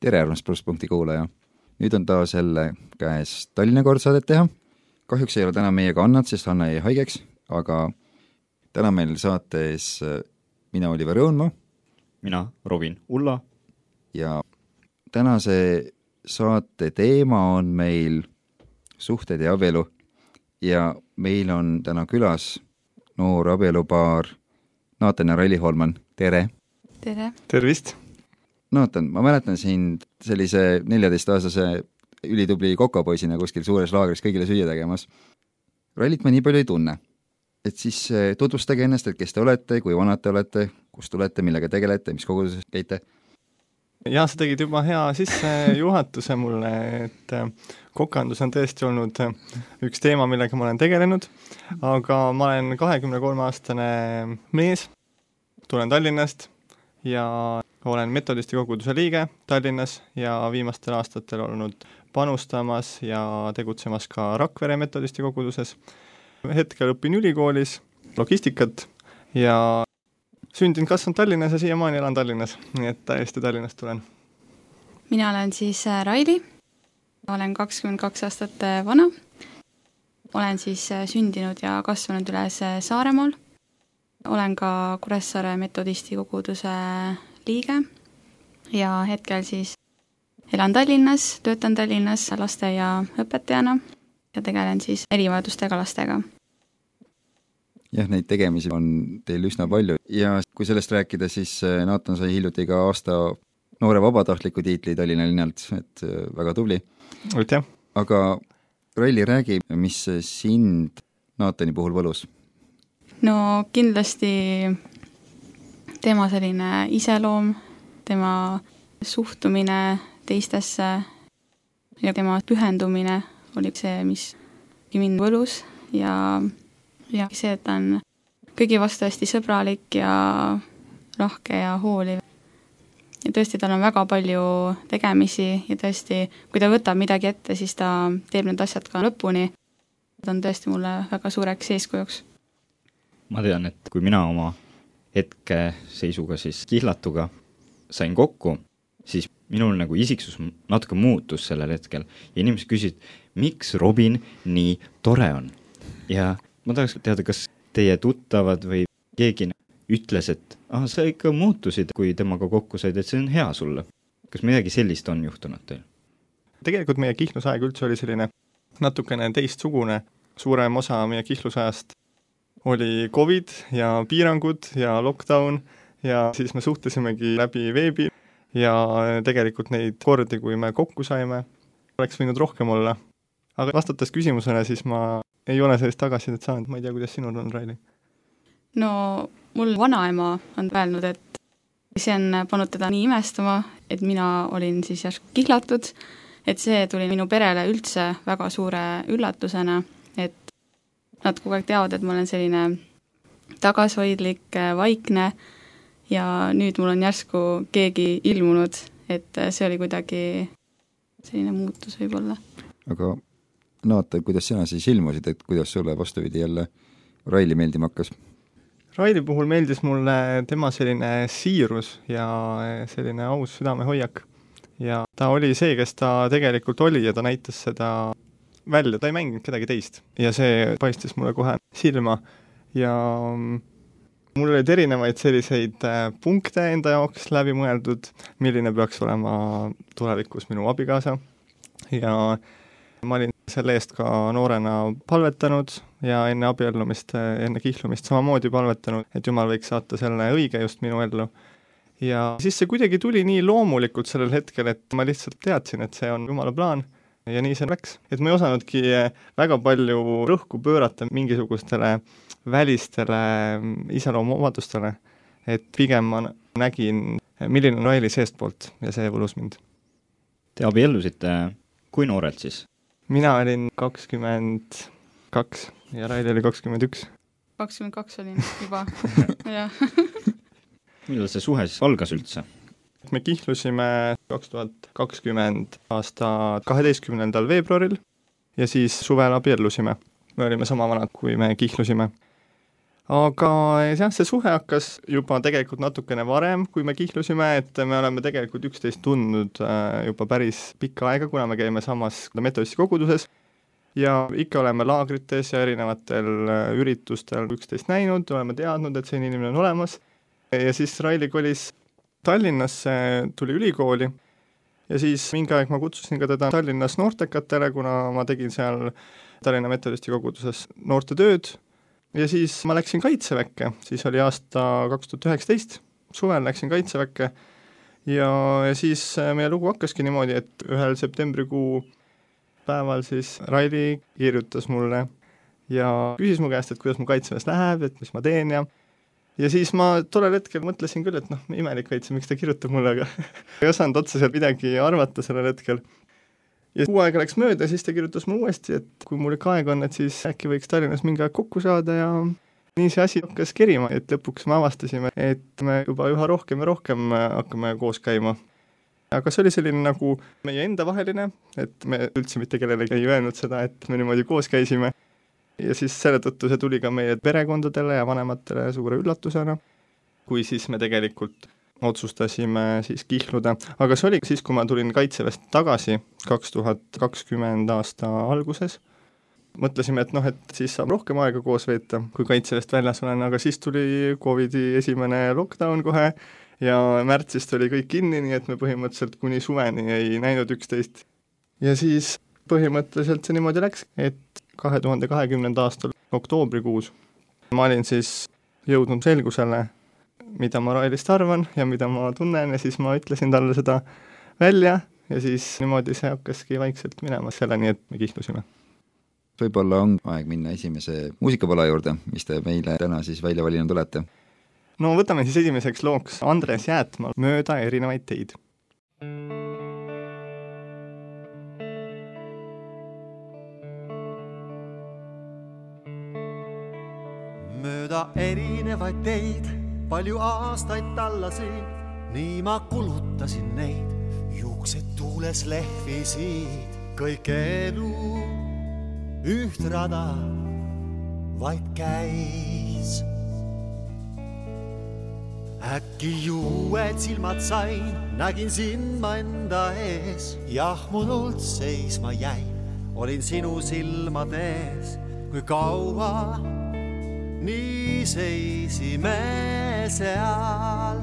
Tere, armas Plusspunkti kuulaja! nüüd on taas jälle käes Tallinna kord saadet teha. kahjuks ei ole täna meiega Annat, sest Anna jäi haigeks, aga täna meil saates äh, mina, Oliver Õunmaa. mina, Robin Ulla. ja tänase saate teema on meil suhted ja abielu ja meil on täna külas noor abielupaar Naatan ja Raili Holman, tere! tere! tervist! Naatan, ma mäletan sind sellise neljateistaastase ülitubli kokapoisina kuskil suures laagris kõigile süüa tegemas. Rallit ma nii palju ei tunne. et siis eh, tutvustage ennast, et kes te olete, kui vanad te olete, kust tulete, millega tegelete, mis koguduses käite? jaa, sa tegid juba hea sissejuhatuse mulle, et äh, kokandus on tõesti olnud üks teema, millega ma olen tegelenud, aga ma olen kahekümne kolme aastane mees, tulen Tallinnast ja olen metodisti koguduse liige Tallinnas ja viimastel aastatel olnud panustamas ja tegutsemas ka Rakvere metodisti koguduses. hetkel õpin ülikoolis logistikat ja sündinud, kasvanud Tallinnas ja siiamaani elan Tallinnas, nii et täiesti Tallinnast tulen. mina olen siis äh, Raili, olen kakskümmend kaks aastat äh, vana, olen siis äh, sündinud ja kasvanud üles Saaremaal, olen ka Kuressaare metodisti koguduse liige ja hetkel siis elan Tallinnas, töötan Tallinnas lasteaiaõpetajana ja tegelen siis erivajadustega lastega jah, neid tegemisi on teil üsna palju ja kui sellest rääkida, siis äh, Naatan sai hiljuti ka aasta noore vabatahtliku tiitli Tallinna linnalt, et äh, väga tubli. aitäh! aga Raili, räägi, mis sind Naatani puhul võlus? No kindlasti tema selline iseloom, tema suhtumine teistesse ja tema pühendumine oli see, mis mind võlus ja ja see, et ta on kõigi vastu hästi sõbralik ja lahke ja hooliv. ja tõesti, tal on väga palju tegemisi ja tõesti, kui ta võtab midagi ette, siis ta teeb need asjad ka lõpuni. ta on tõesti mulle väga suureks eeskujuks. Ma tean, et kui mina oma hetkeseisuga siis kihlatuga sain kokku, siis minul nagu isiksus natuke muutus sellel hetkel ja inimesed küsisid, miks Robin nii tore on. ja ma tahaks teada, kas teie tuttavad või keegi ütles, et ah, sa ikka muutusid, kui temaga kokku said, et see on hea sulle. kas midagi sellist on juhtunud teil? tegelikult meie kihlusaeg üldse oli selline natukene teistsugune, suurem osa meie kihlusajast oli Covid ja piirangud ja lockdown ja siis me suhtlesimegi läbi veebi ja tegelikult neid kordi, kui me kokku saime, oleks võinud rohkem olla. aga vastates küsimusele, siis ma ei ole sellist tagasisidet saanud, ma ei tea, kuidas sinul on, Raili? no mul vanaema on öelnud, et see on pannud teda nii imestama, et mina olin siis järsku kihlatud, et see tuli minu perele üldse väga suure üllatusena, nad kogu aeg teavad, et ma olen selline tagasihoidlik, vaikne ja nüüd mul on järsku keegi ilmunud, et see oli kuidagi selline muutus võib-olla. aga Naata, kuidas sina siis ilmusid, et kuidas sulle vastupidi jälle Raili meeldima hakkas? Raili puhul meeldis mulle tema selline siirus ja selline aus südamehoiak. ja ta oli see, kes ta tegelikult oli ja ta näitas seda välja, ta ei mänginud kedagi teist. Ja see paistis mulle kohe silma. Ja mul olid erinevaid selliseid äh, punkte enda jaoks läbi mõeldud, milline peaks olema tulevikus minu abikaasa. Ja ma olin selle eest ka noorena palvetanud ja enne abiellumist, enne kihlumist samamoodi palvetanud, et Jumal võiks saata selle õige just minu ellu. ja siis see kuidagi tuli nii loomulikult sellel hetkel, et ma lihtsalt teadsin, et see on Jumala plaan ja nii see läks. et ma ei osanudki väga palju rõhku pöörata mingisugustele välistele iseloomuomadustele, et pigem ma nägin, milline on Raili seestpoolt ja see võlus mind. Te abiellusite kui noorelt siis? mina olin kakskümmend kaks ja Raili oli kakskümmend üks. kakskümmend kaks olin juba jah. millal see suhe siis algas üldse? Me kihlusime kaks tuhat kakskümmend aasta kaheteistkümnendal veebruaril ja siis suvel abiellusime. me olime sama vanad, kui me kihlusime. aga jah, see suhe hakkas juba tegelikult natukene varem, kui me kihlusime, et me oleme tegelikult üksteist tundnud äh, juba päris pikka aega, kuna me käime samas metodisti koguduses ja ikka oleme laagrites ja erinevatel äh, üritustel üksteist näinud, oleme teadnud, et selline inimene on olemas ja siis Raili kolis Tallinnasse, tuli ülikooli ja siis mingi aeg ma kutsusin ka teda Tallinnas noortekatele, kuna ma tegin seal Tallinna Metodisti koguduses noortetööd ja siis ma läksin Kaitseväkke, siis oli aasta kaks tuhat üheksateist, suvel läksin Kaitseväkke. Ja, ja siis äh, meie lugu hakkaski niimoodi, et ühel septembrikuu päeval siis Raili kirjutas mulle ja küsis mu käest, et kuidas mul Kaitseväes läheb, et mis ma teen ja ja siis ma tollel hetkel mõtlesin küll, et noh, imelik veits, miks ta kirjutab mulle, aga ei osanud otseselt midagi arvata sellel hetkel. ja kuu aega läks mööda, siis ta kirjutas mulle uuesti, et kui mul ikka aega on, et siis äkki võiks Tallinnas mingi aeg kokku saada ja nii see asi hakkas kerima, et lõpuks me avastasime, et me juba üha rohkem ja rohkem hakkame koos käima. aga see oli selline nagu meie enda vaheline, et me üldse mitte kellelegi ei öelnud seda, et me niimoodi koos käisime ja siis selle tõttu see tuli ka meie perekondadele ja vanematele suure üllatusena, kui siis me tegelikult otsustasime siis kihluda, aga see oli siis, kui ma tulin Kaitseväest tagasi kaks tuhat kakskümmend aasta alguses, mõtlesime, et noh, et siis saab rohkem aega koos veeta, kui Kaitseväest väljas olen, aga siis tuli Covidi esimene lockdown kohe ja märtsist oli kõik kinni, nii et me põhimõtteliselt kuni suveni ei näinud üksteist. ja siis põhimõtteliselt see niimoodi läks, et kahe tuhande kahekümnenda aastal oktoobrikuus ma olin siis jõudnud selgusele, mida ma Railist arvan ja mida ma tunnen ja siis ma ütlesin talle seda välja ja siis niimoodi see hakkaski vaikselt minema selleni, et me kihlusime. võib-olla on aeg minna esimese muusikapala juurde, mis te meile täna siis välja valinud olete? no võtame siis esimeseks looks Andres Jäätmaa Mööda erinevaid teid. Mööda erinevaid teid, palju aastaid tallasin, nii ma kulutasin neid, juuksed tuules lehvisid, kõik elu üht rada vaid käis. äkki uued silmad sain, nägin sind ma enda ees, jahmunult seisma jäin, olin sinu silmades, kui kaua nii seisime seal.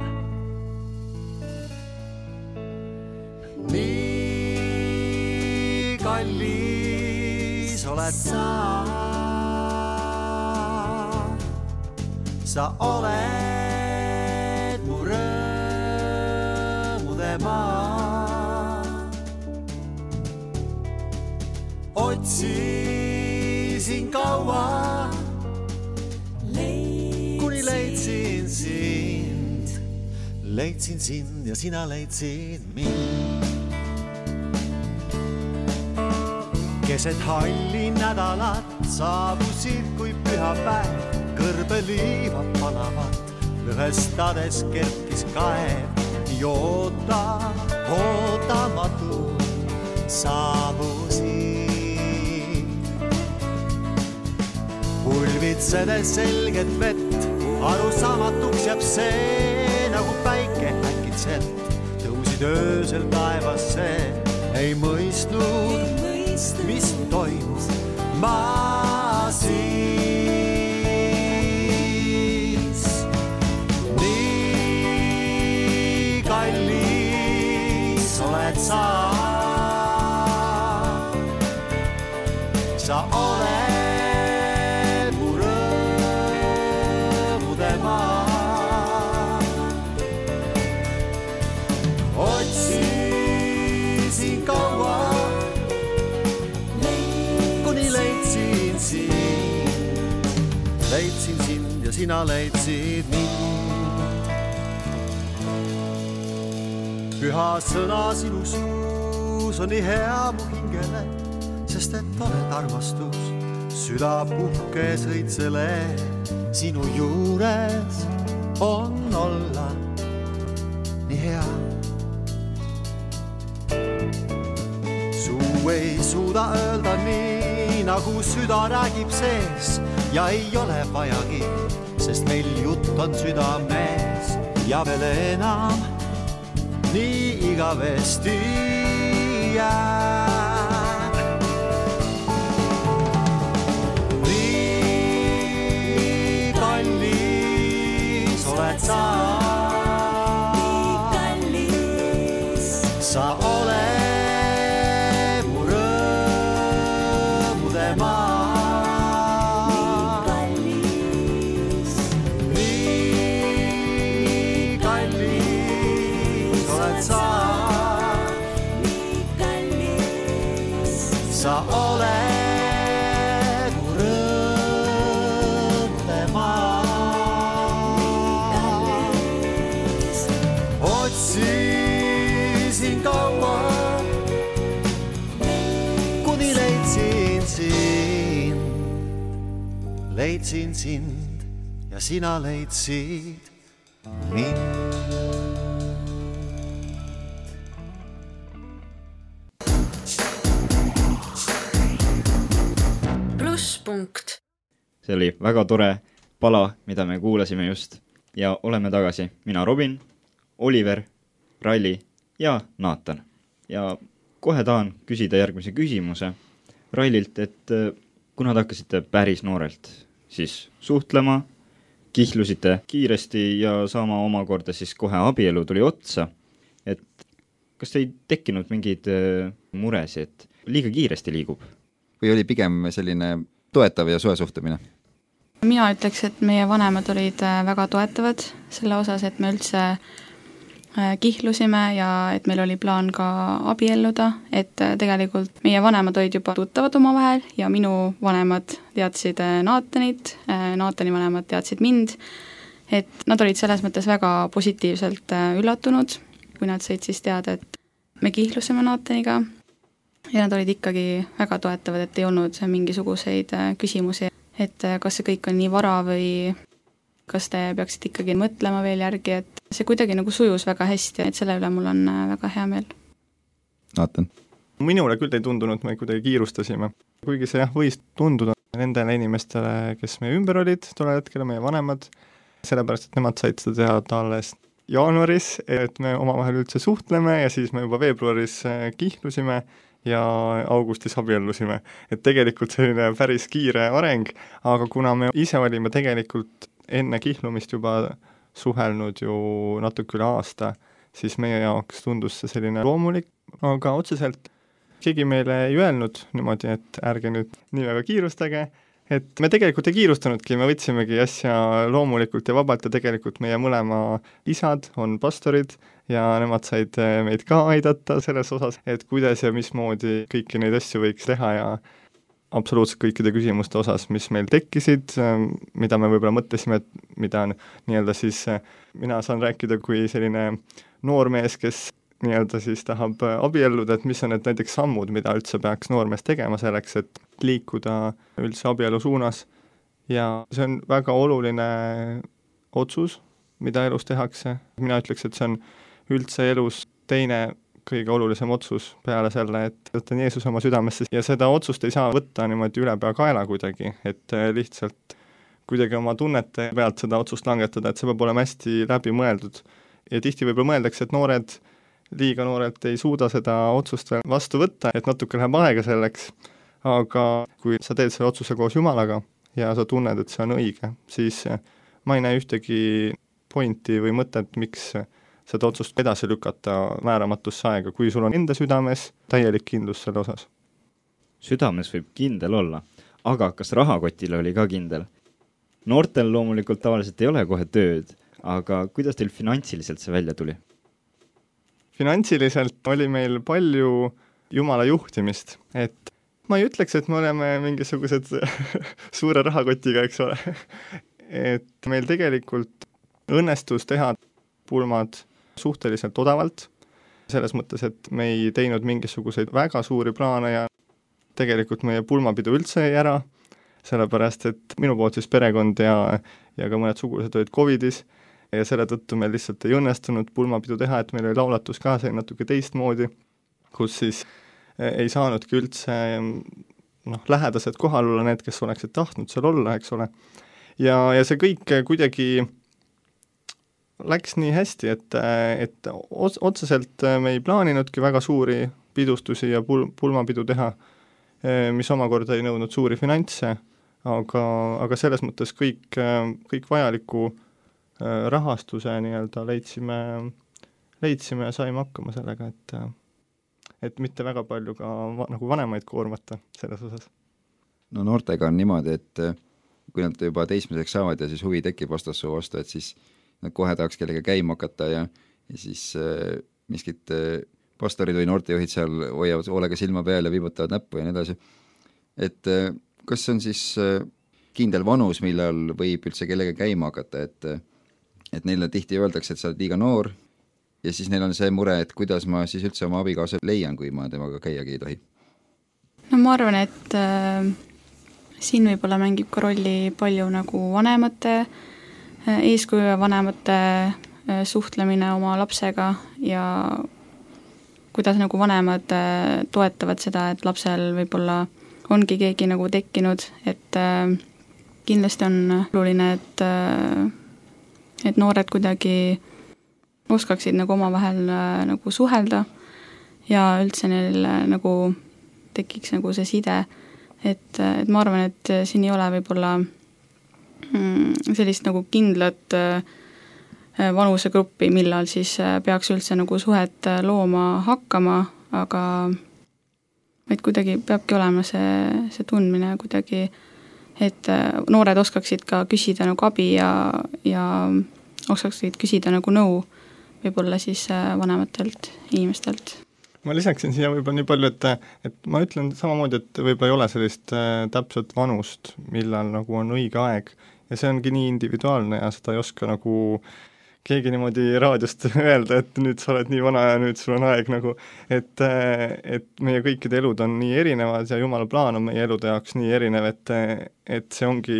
nii kallis oled sa. sa oled mu rõõmude maa. otsisin kaua leidsin sind ja sina leidsid mind. keset halli nädalat saabusid kui pühapäev, kõrbeliivad palavad, lõhestades kerkis kaev, nii oota, ootamatu saabusid. pulbitsedes selget vett arusaamatuks jääb see, päike äkitselt tõusid öösel taevasse, ei mõistnud, mis toimus ma siis. nii kallis oled sa. sa oled sina leidsid mind. püha sõna sinu suus on nii hea mu hingele, sest et oled armastus, süda puhkes õitsele, sinu juures on olla nii hea. ei suuda öelda nii, nagu süda räägib sees ja ei ole vajagi sest meil jutt on südames ja veel enam nii igavesti jääb. nii kallis oled sa. Sind ja sina leidsid mind. plusspunkt. see oli väga tore pala, mida me kuulasime just ja oleme tagasi, mina Robin, Oliver, Ralli ja Naatan. ja kohe tahan küsida järgmise küsimuse Rallilt, et äh, kuna te hakkasite päris noorelt siis suhtlema, kihlusite kiiresti ja saama omakorda siis kohe abielu tuli otsa, et kas ei tekkinud mingeid äh, muresid, et liiga kiiresti liigub? või oli pigem selline toetav ja soe suhtumine? mina ütleks, et meie vanemad olid äh, väga toetavad selle osas, et me üldse kihlusime ja et meil oli plaan ka abielluda, et äh, tegelikult meie vanemad olid juba tuttavad omavahel ja minu vanemad teadsid Naatanit, Naatani vanemad teadsid mind, et nad olid selles mõttes väga positiivselt üllatunud, kui nad said siis teada, et me kihlusime Naataniga ja nad olid ikkagi väga toetavad, et ei olnud mingisuguseid küsimusi et äh, kas see kõik on nii vara või kas te peaksite ikkagi mõtlema veel järgi, et see kuidagi nagu sujus väga hästi, et selle üle mul on äh, väga hea meel. Naatan? minule küll ei tundunud, me kuidagi kiirustasime. kuigi see jah, võis tunduda nendele inimestele, kes meie ümber olid tollel hetkel, meie vanemad, sellepärast et nemad said seda teada alles jaanuaris, et me omavahel üldse suhtleme ja siis me juba veebruaris äh, kihlusime ja augustis abiellusime. et tegelikult selline päris kiire areng, aga kuna me ise olime tegelikult enne kihlumist juba suhelnud ju natuke üle aasta, siis meie jaoks tundus see selline loomulik, aga otseselt keegi meile ei öelnud niimoodi, et ärge nüüd nii väga kiirustage, et me tegelikult ei kiirustanudki, me võtsimegi asja loomulikult ja vabalt ja tegelikult meie mõlema isad on pastorid ja nemad said meid ka aidata selles osas, et kuidas ja mismoodi kõiki neid asju võiks teha ja absoluutselt kõikide küsimuste osas, mis meil tekkisid, eh, mida me võib-olla mõtlesime, et mida on nii-öelda siis, eh, mina saan rääkida kui selline noormees, kes nii-öelda siis tahab abielluda, et mis on need näiteks sammud, mida üldse peaks noormees tegema selleks, et liikuda üldse abielu suunas. Ja see on väga oluline otsus, mida elus tehakse, mina ütleks, et see on üldse elus teine kõige olulisem otsus peale selle, et võtan Jeesuse oma südamesse ja seda otsust ei saa võtta niimoodi ülepeakaela kuidagi, et lihtsalt kuidagi oma tunnete pealt seda otsust langetada, et see peab olema hästi läbimõeldud. ja tihti võib-olla mõeldakse, et noored liiga noorelt ei suuda seda otsust veel vastu võtta, et natuke läheb aega selleks, aga kui sa teed selle otsuse koos Jumalaga ja sa tunned, et see on õige, siis ma ei näe ühtegi pointi või mõtet, miks seda otsust edasi lükata määramatusse aega, kui sul on enda südames täielik kindlus selle osas. südames võib kindel olla, aga kas rahakotil oli ka kindel? noortel loomulikult tavaliselt ei ole kohe tööd, aga kuidas teil finantsiliselt see välja tuli? finantsiliselt oli meil palju Jumala juhtimist, et ma ei ütleks, et me oleme mingisugused suure rahakotiga, eks ole. et meil tegelikult õnnestus teha pulmad suhteliselt odavalt, selles mõttes, et me ei teinud mingisuguseid väga suuri plaane ja tegelikult meie pulmapidu üldse jäi ära, sellepärast et minu poolt siis perekond ja, ja ka mõned sugulased olid Covidis ja selle tõttu meil lihtsalt ei õnnestunud pulmapidu teha, et meil oli laulatus ka, see natuke teistmoodi, kus siis eh, ei saanudki üldse noh, lähedased kohal olla, need, kes oleksid tahtnud seal olla, eks ole, ja, ja see kõik kuidagi läks nii hästi, et, et ots-, otseselt me ei plaaninudki väga suuri pidustusi ja pul-, pulmapidu teha, mis omakorda ei nõudnud suuri finantse, aga, aga selles mõttes kõik, kõik vajaliku rahastuse nii-öelda leidsime, leidsime ja saime hakkama sellega, et et mitte väga palju ka va, nagu vanemaid koormata selles osas. no noortega on niimoodi, et kui nad juba teismeliseks saavad ja siis huvi tekib vastassoo vastu, et siis nad kohe tahaks kellega käima hakata ja, ja siis äh, miskit äh, pastorid või noortejuhid seal hoiavad hoolega silma peal ja viibutavad näppu ja nii edasi. et äh, kas see on siis äh, kindel vanus, millal võib üldse kellega käima hakata, et äh, et neile tihti öeldakse, et sa oled liiga noor ja siis neil on see mure, et kuidas ma siis üldse oma abikaasa leian, kui ma temaga käiagi ei tohi. no ma arvan, et äh, siin võib-olla mängib ka rolli palju nagu vanemate äh, eeskuju ja vanemate äh, suhtlemine oma lapsega ja kuidas nagu vanemad äh, toetavad seda, et lapsel võib-olla ongi keegi nagu tekkinud, et äh, kindlasti on oluline, et äh, et noored kuidagi oskaksid nagu omavahel äh, nagu suhelda ja üldse neil äh, nagu tekiks nagu see side, et, äh, et ma arvan, et siin ei ole võib-olla sellist nagu kindlat vanusegruppi, millal siis peaks üldse nagu suhet looma hakkama, aga vaid kuidagi peabki olema see, see tundmine kuidagi, et noored oskaksid ka küsida nagu abi ja, ja oskaksid küsida nagu nõu võib-olla siis vanematelt inimestelt ma lisaksin siia võib-olla nii palju, et, et ma ütlen samamoodi, et võib-olla ei ole sellist äh, täpset vanust, millal nagu on õige aeg. Ja see ongi nii individuaalne ja seda ei oska nagu keegi niimoodi raadiost öelda, et nüüd sa oled nii vana ja nüüd sul on aeg nagu, et, et meie kõikide elud on nii erinevad ja jumala plaan on meie elude jaoks nii erinev, et, et see ongi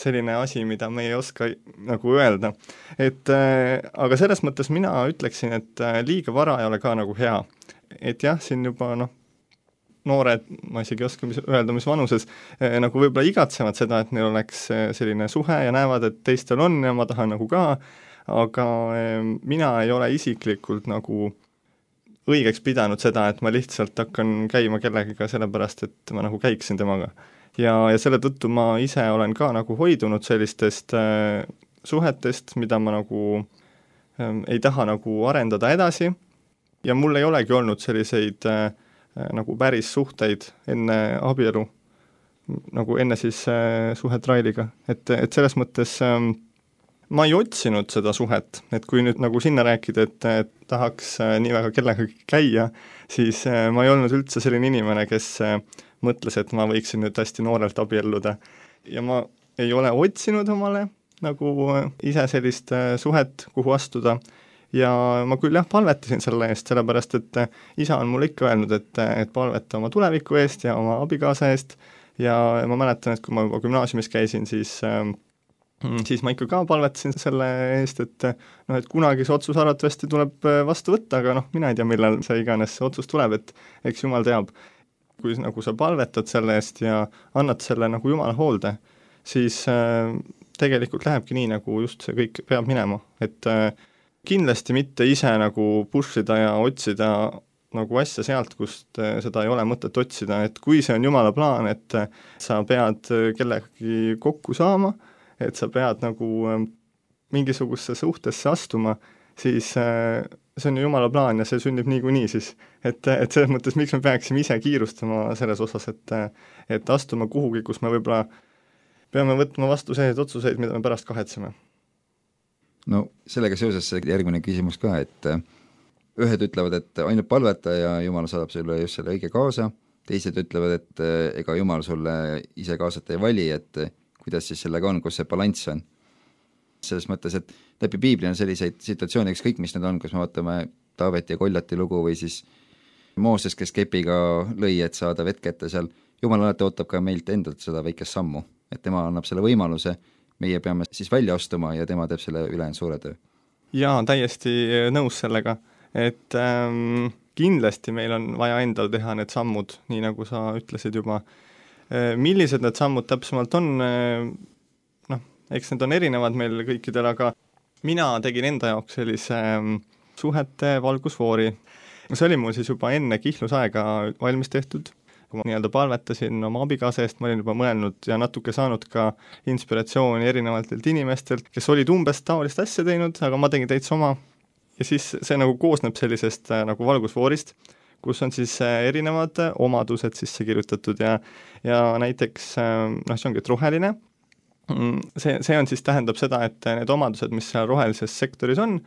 selline asi, mida me ei oska nagu öelda. et aga selles mõttes mina ütleksin, et liiga vara ei ole ka nagu hea et jah, siin juba noh, noored, ma isegi ei oska mis, öelda, mis vanuses eh,, nagu võib-olla igatsevad seda, et neil oleks eh, selline suhe ja näevad, et teistel on ja ma tahan nagu ka, aga eh, mina ei ole isiklikult nagu õigeks pidanud seda, et ma lihtsalt hakkan käima kellegiga sellepärast, et ma nagu käiksin temaga. ja, ja selle tõttu ma ise olen ka nagu hoidunud sellistest äh, suhetest, mida ma nagu äh, ei taha nagu arendada edasi ja mul ei olegi olnud selliseid äh, äh, nagu päris suhteid enne abielu, nagu enne siis äh, suhet Railiga, et, et selles mõttes äh, ma ei otsinud seda suhet, et kui nüüd nagu sinna rääkida, et, et tahaks äh, nii väga kellegagi käia, siis äh, ma ei olnud üldse selline inimene, kes äh, mõtles, et ma võiksin nüüd hästi noorelt abielluda. ja ma ei ole otsinud omale nagu äh, ise sellist äh, suhet, kuhu astuda ja ma küll jah, palvetasin selle eest, sellepärast et äh, isa on mulle ikka öelnud, et, äh, et palveta oma tuleviku eest ja oma abikaasa eest ja ma mäletan, et kui ma juba gümnaasiumis käisin, siis äh, siis ma ikka ka palvetasin selle eest, et noh, et kunagi see otsus arvatavasti tuleb vastu võtta, aga noh, mina ei tea, millal see iganes see otsus tuleb, et eks jumal teab. kui nagu sa palvetad selle eest ja annad selle nagu jumala hoolde, siis äh, tegelikult lähebki nii, nagu just see kõik peab minema, et äh, kindlasti mitte ise nagu push ida ja otsida nagu asja sealt, kust eh, seda ei ole mõtet otsida, et kui see on jumala plaan, et eh, sa pead eh, kellegagi kokku saama, et sa pead nagu mingisugusesse suhtesse astuma, siis see on ju jumala plaan ja see sünnib niikuinii siis. et, et selles mõttes, miks me peaksime ise kiirustama selles osas, et et astuma kuhugi, kus me võib-olla peame võtma vastu selliseid otsuseid, mida me pärast kahetseme no sellega seoses järgmine küsimus ka, et äh, ühed ütlevad, et ainult palveta ja Jumal saadab sulle just selle õige kaasa, teised ütlevad, et äh, ega Jumal sulle ise kaasat ei vali, et äh, kuidas siis sellega on, kus see balanss on? selles mõttes, et läbi piibli on selliseid situatsioone, ükskõik mis need on, kus me vaatame Taaveti ja Koljati lugu või siis Mooses, kes kepiga lõi, et saada vett kätte seal, Jumal alati ootab ka meilt endalt seda väikest sammu, et tema annab selle võimaluse meie peame siis välja astuma ja tema teeb selle ülejäänud suure töö. jaa, täiesti nõus sellega, et ähm, kindlasti meil on vaja endal teha need sammud, nii nagu sa ütlesid juba, äh, millised need sammud täpsemalt on, äh, noh, eks need on erinevad meil kõikidel, aga mina tegin enda jaoks sellise mm, suhete valgusfoori. see oli mul siis juba enne kihlusaega valmis tehtud, kui ma nii-öelda palvetasin oma abikaasa eest, ma olin juba mõelnud ja natuke saanud ka inspiratsiooni erinevatelt inimestelt, kes olid umbes taolist asja teinud, aga ma tegin täitsa oma. ja siis see nagu koosneb sellisest äh, nagu valgusfoorist, kus on siis äh, erinevad äh, omadused sisse kirjutatud ja ja näiteks noh, see ongi, et roheline Mm, see, see on siis, tähendab seda, et need omadused, mis seal rohelises sektoris on,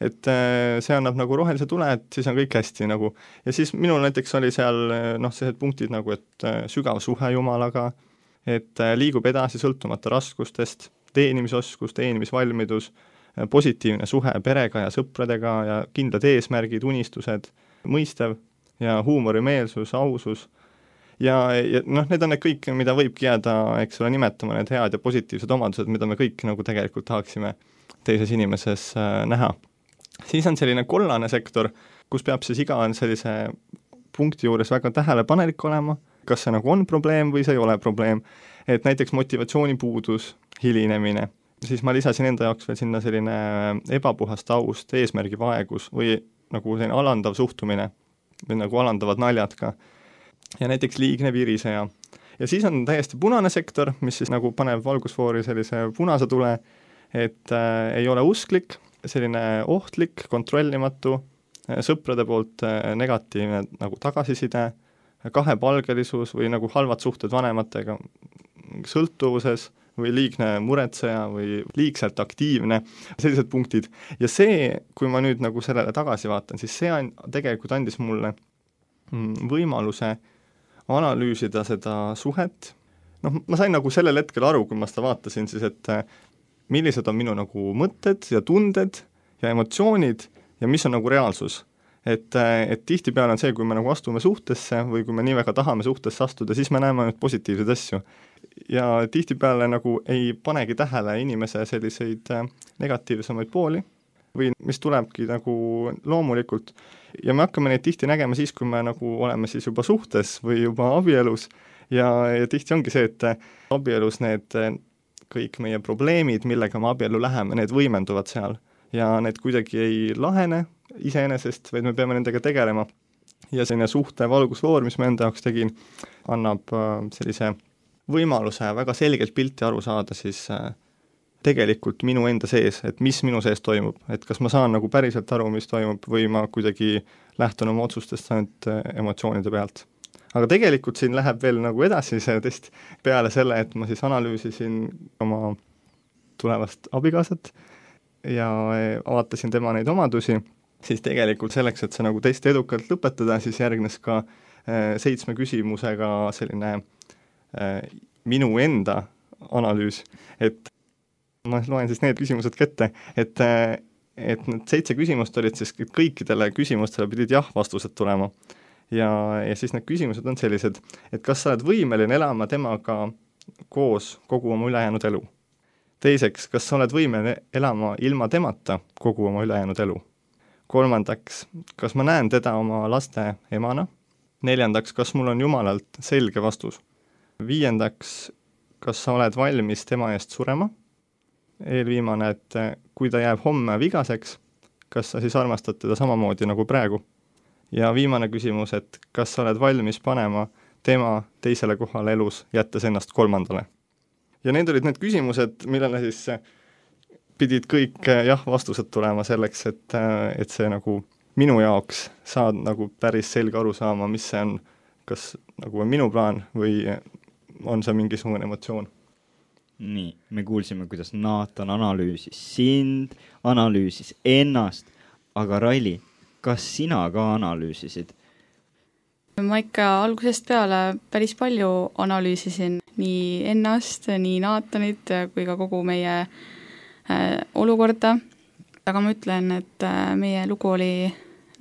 et äh, see annab nagu rohelise tule, et siis on kõik hästi nagu. ja siis minul näiteks oli seal noh, sellised punktid nagu, et äh, sügav suhe Jumalaga, et äh, liigub edasi sõltumata raskustest, teenimisoskus, teenimisvalmidus, positiivne suhe perega ja sõpradega ja kindlad eesmärgid, unistused, mõistev ja huumorimeelsus, ausus ja, ja noh, need on need kõik, mida võibki jääda, eks ole, nimetama, need head ja positiivsed omadused, mida me kõik nagu tegelikult tahaksime teises inimeses äh, näha. Siis on selline kollane sektor, kus peab siis iga sellise punkti juures väga tähelepanelik olema, kas see nagu on probleem või see ei ole probleem, et näiteks motivatsioonipuudus, hilinemine, siis ma lisasin enda jaoks veel sinna selline ebapuhas taust, eesmärgivaegus või nagu selline alandav suhtumine või nagu alandavad naljad ka. Ja näiteks liigne viriseja. ja siis on täiesti punane sektor, mis siis nagu paneb valgusfoori sellise punase tule, et äh, ei ole usklik, selline ohtlik, kontrollimatu, äh, sõprade poolt äh, negatiivne nagu tagasiside, kahepalgelisus või nagu halvad suhted vanematega, sõltuvuses või liigne muretseja või liigselt aktiivne, sellised punktid. ja see, kui ma nüüd nagu sellele tagasi vaatan, siis see on, tegelikult andis mulle mm, võimaluse analüüsida seda suhet, noh, ma sain nagu sellel hetkel aru, kui ma seda vaatasin siis, et millised on minu nagu mõtted ja tunded ja emotsioonid ja mis on nagu reaalsus. et, et tihtipeale on see, kui me nagu astume suhtesse või kui me nii väga tahame suhtesse astuda, siis me näeme ainult positiivseid asju. ja tihtipeale nagu ei panegi tähele inimese selliseid äh, negatiivsemaid pooli või mis tulebki nagu loomulikult ja me hakkame neid tihti nägema siis, kui me nagu oleme siis juba suhtes või juba abielus ja, ja tihti ongi see, et abielus need kõik meie probleemid, millega me abiellu läheme, need võimenduvad seal ja need kuidagi ei lahene iseenesest, vaid me peame nendega tegelema. ja selline suhte valgusfoor, mis ma enda jaoks tegin, annab äh, sellise võimaluse väga selgelt pilti aru saada siis äh, tegelikult minu enda sees, et mis minu sees toimub, et kas ma saan nagu päriselt aru, mis toimub, või ma kuidagi lähtun oma otsustest ainult äh, emotsioonide pealt. Aga tegelikult siin läheb veel nagu edasi see test, peale selle, et ma siis analüüsisin oma tulevast abikaasat ja äh, vaatasin tema neid omadusi, siis tegelikult selleks, et see nagu test edukalt lõpetada, siis järgnes ka äh, seitsme küsimusega selline minu enda analüüs, et ma loen siis need küsimused ka ette, et et need seitse küsimust olid siis, kõikidele küsimustele pidid jah-vastused tulema. Ja, ja siis need küsimused on sellised, et kas sa oled võimeline elama temaga koos kogu oma ülejäänud elu? teiseks, kas sa oled võimeline elama ilma temata kogu oma ülejäänud elu? kolmandaks, kas ma näen teda oma laste emana? neljandaks, kas mul on Jumalalt selge vastus? viiendaks, kas sa oled valmis tema eest surema? eelviimane, et kui ta jääb homme vigaseks, kas sa siis armastad teda samamoodi nagu praegu? Ja viimane küsimus, et kas sa oled valmis panema tema teisele kohale elus, jättes ennast kolmandale? ja need olid need küsimused, millele siis eh, pidid kõik eh, jah-vastused tulema selleks, et, et see nagu minu jaoks saad nagu päris selge aru saama, mis see on, kas nagu on minu plaan või on see mingisugune emotsioon nii, me kuulsime, kuidas Naatan analüüsis sind, analüüsis ennast, aga Raili, kas sina ka analüüsisid? ma ikka algusest peale päris palju analüüsisin nii ennast, nii Naatanit kui ka kogu meie äh, olukorda, aga ma ütlen, et äh, meie lugu oli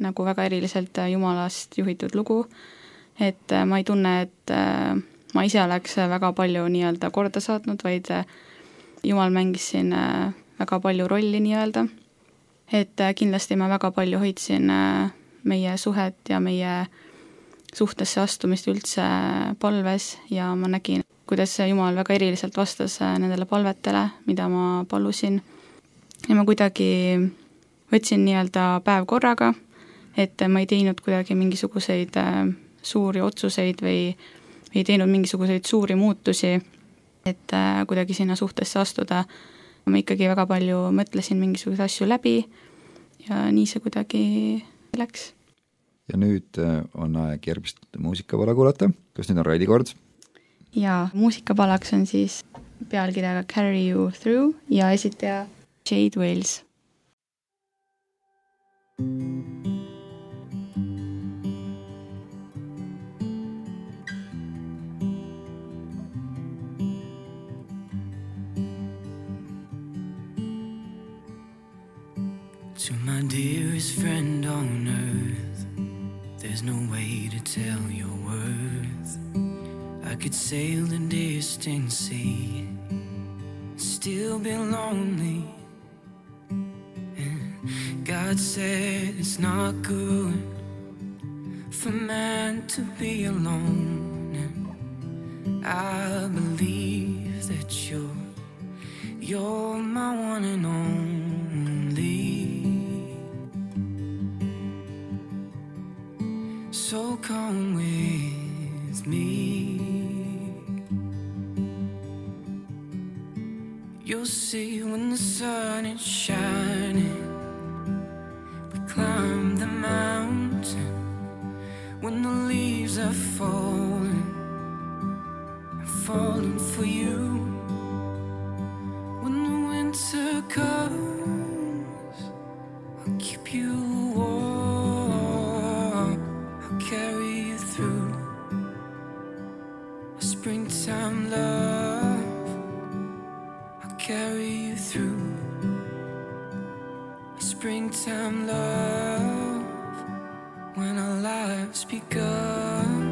nagu väga eriliselt Jumalast juhitud lugu, et äh, ma ei tunne, et äh, ma ise oleks väga palju nii-öelda korda saatnud, vaid äh, jumal mängis siin äh, väga palju rolli nii-öelda. Et äh, kindlasti ma väga palju hoidsin meie suhet ja meie suhtesse astumist üldse palves ja ma nägin kuidas Jumal väga eriliselt vastas äh, nendele palvetele, mida ma palusin. ja ma kuidagi võtsin nii-öelda päev korraga, et ma ei teinud kuidagi mingisuguseid äh, suuri otsuseid või ei teinud mingisuguseid suuri muutusi, et äh, kuidagi sinna suhtesse astuda. Ma ikkagi väga palju mõtlesin mingisuguseid asju läbi ja nii see kuidagi läks. ja nüüd on aeg järgmist muusikapala kuulata, kas nüüd on Raidi kord? ja muusikapalaks on siis pealkirjaga Carry you through ja esitaja Jade Wales. To my dearest friend on earth, there's no way to tell your worth. I could sail the distant sea, still be lonely. And God said it's not good for man to be alone. And I believe that you're you're my one and only. So come with me. You'll see when the sun is shining. We climb the mountain when the leaves are falling. I'm falling for you. When the winter comes, springtime love when our lives begun.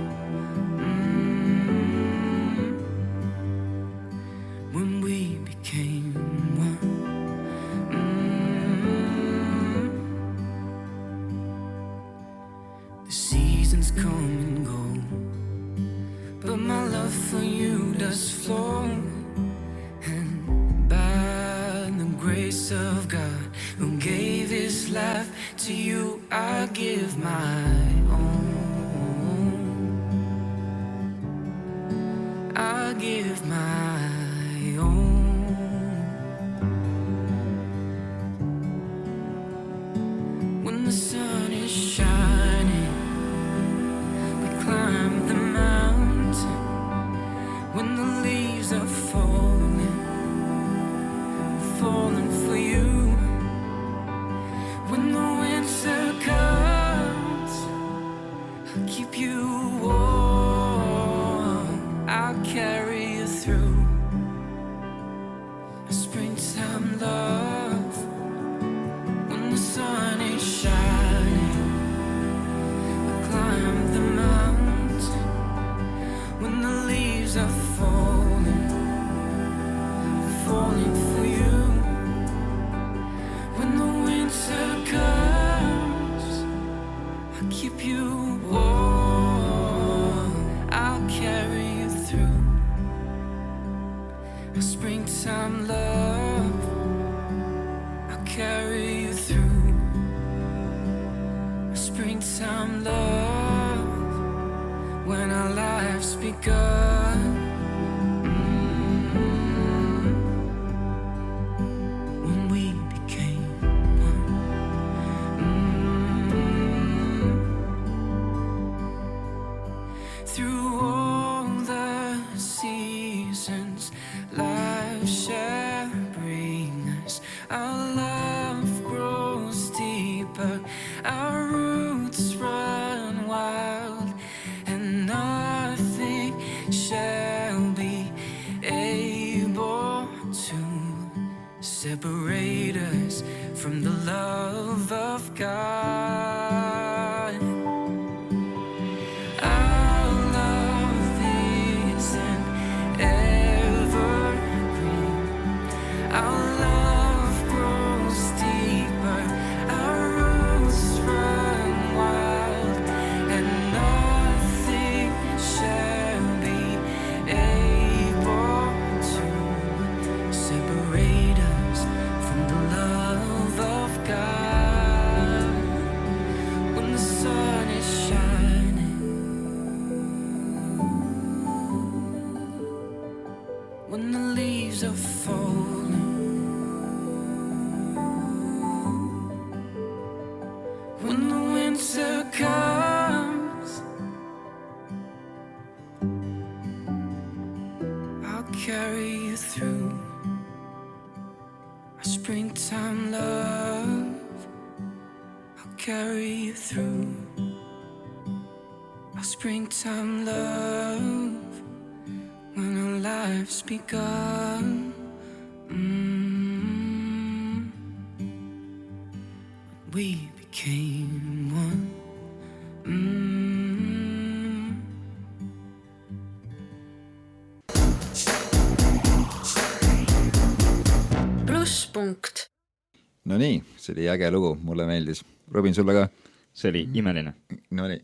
Plusspunkt Nonii, see oli äge lugu, mulle meeldis. Robin, sulle ka? see oli imeline. Nonii,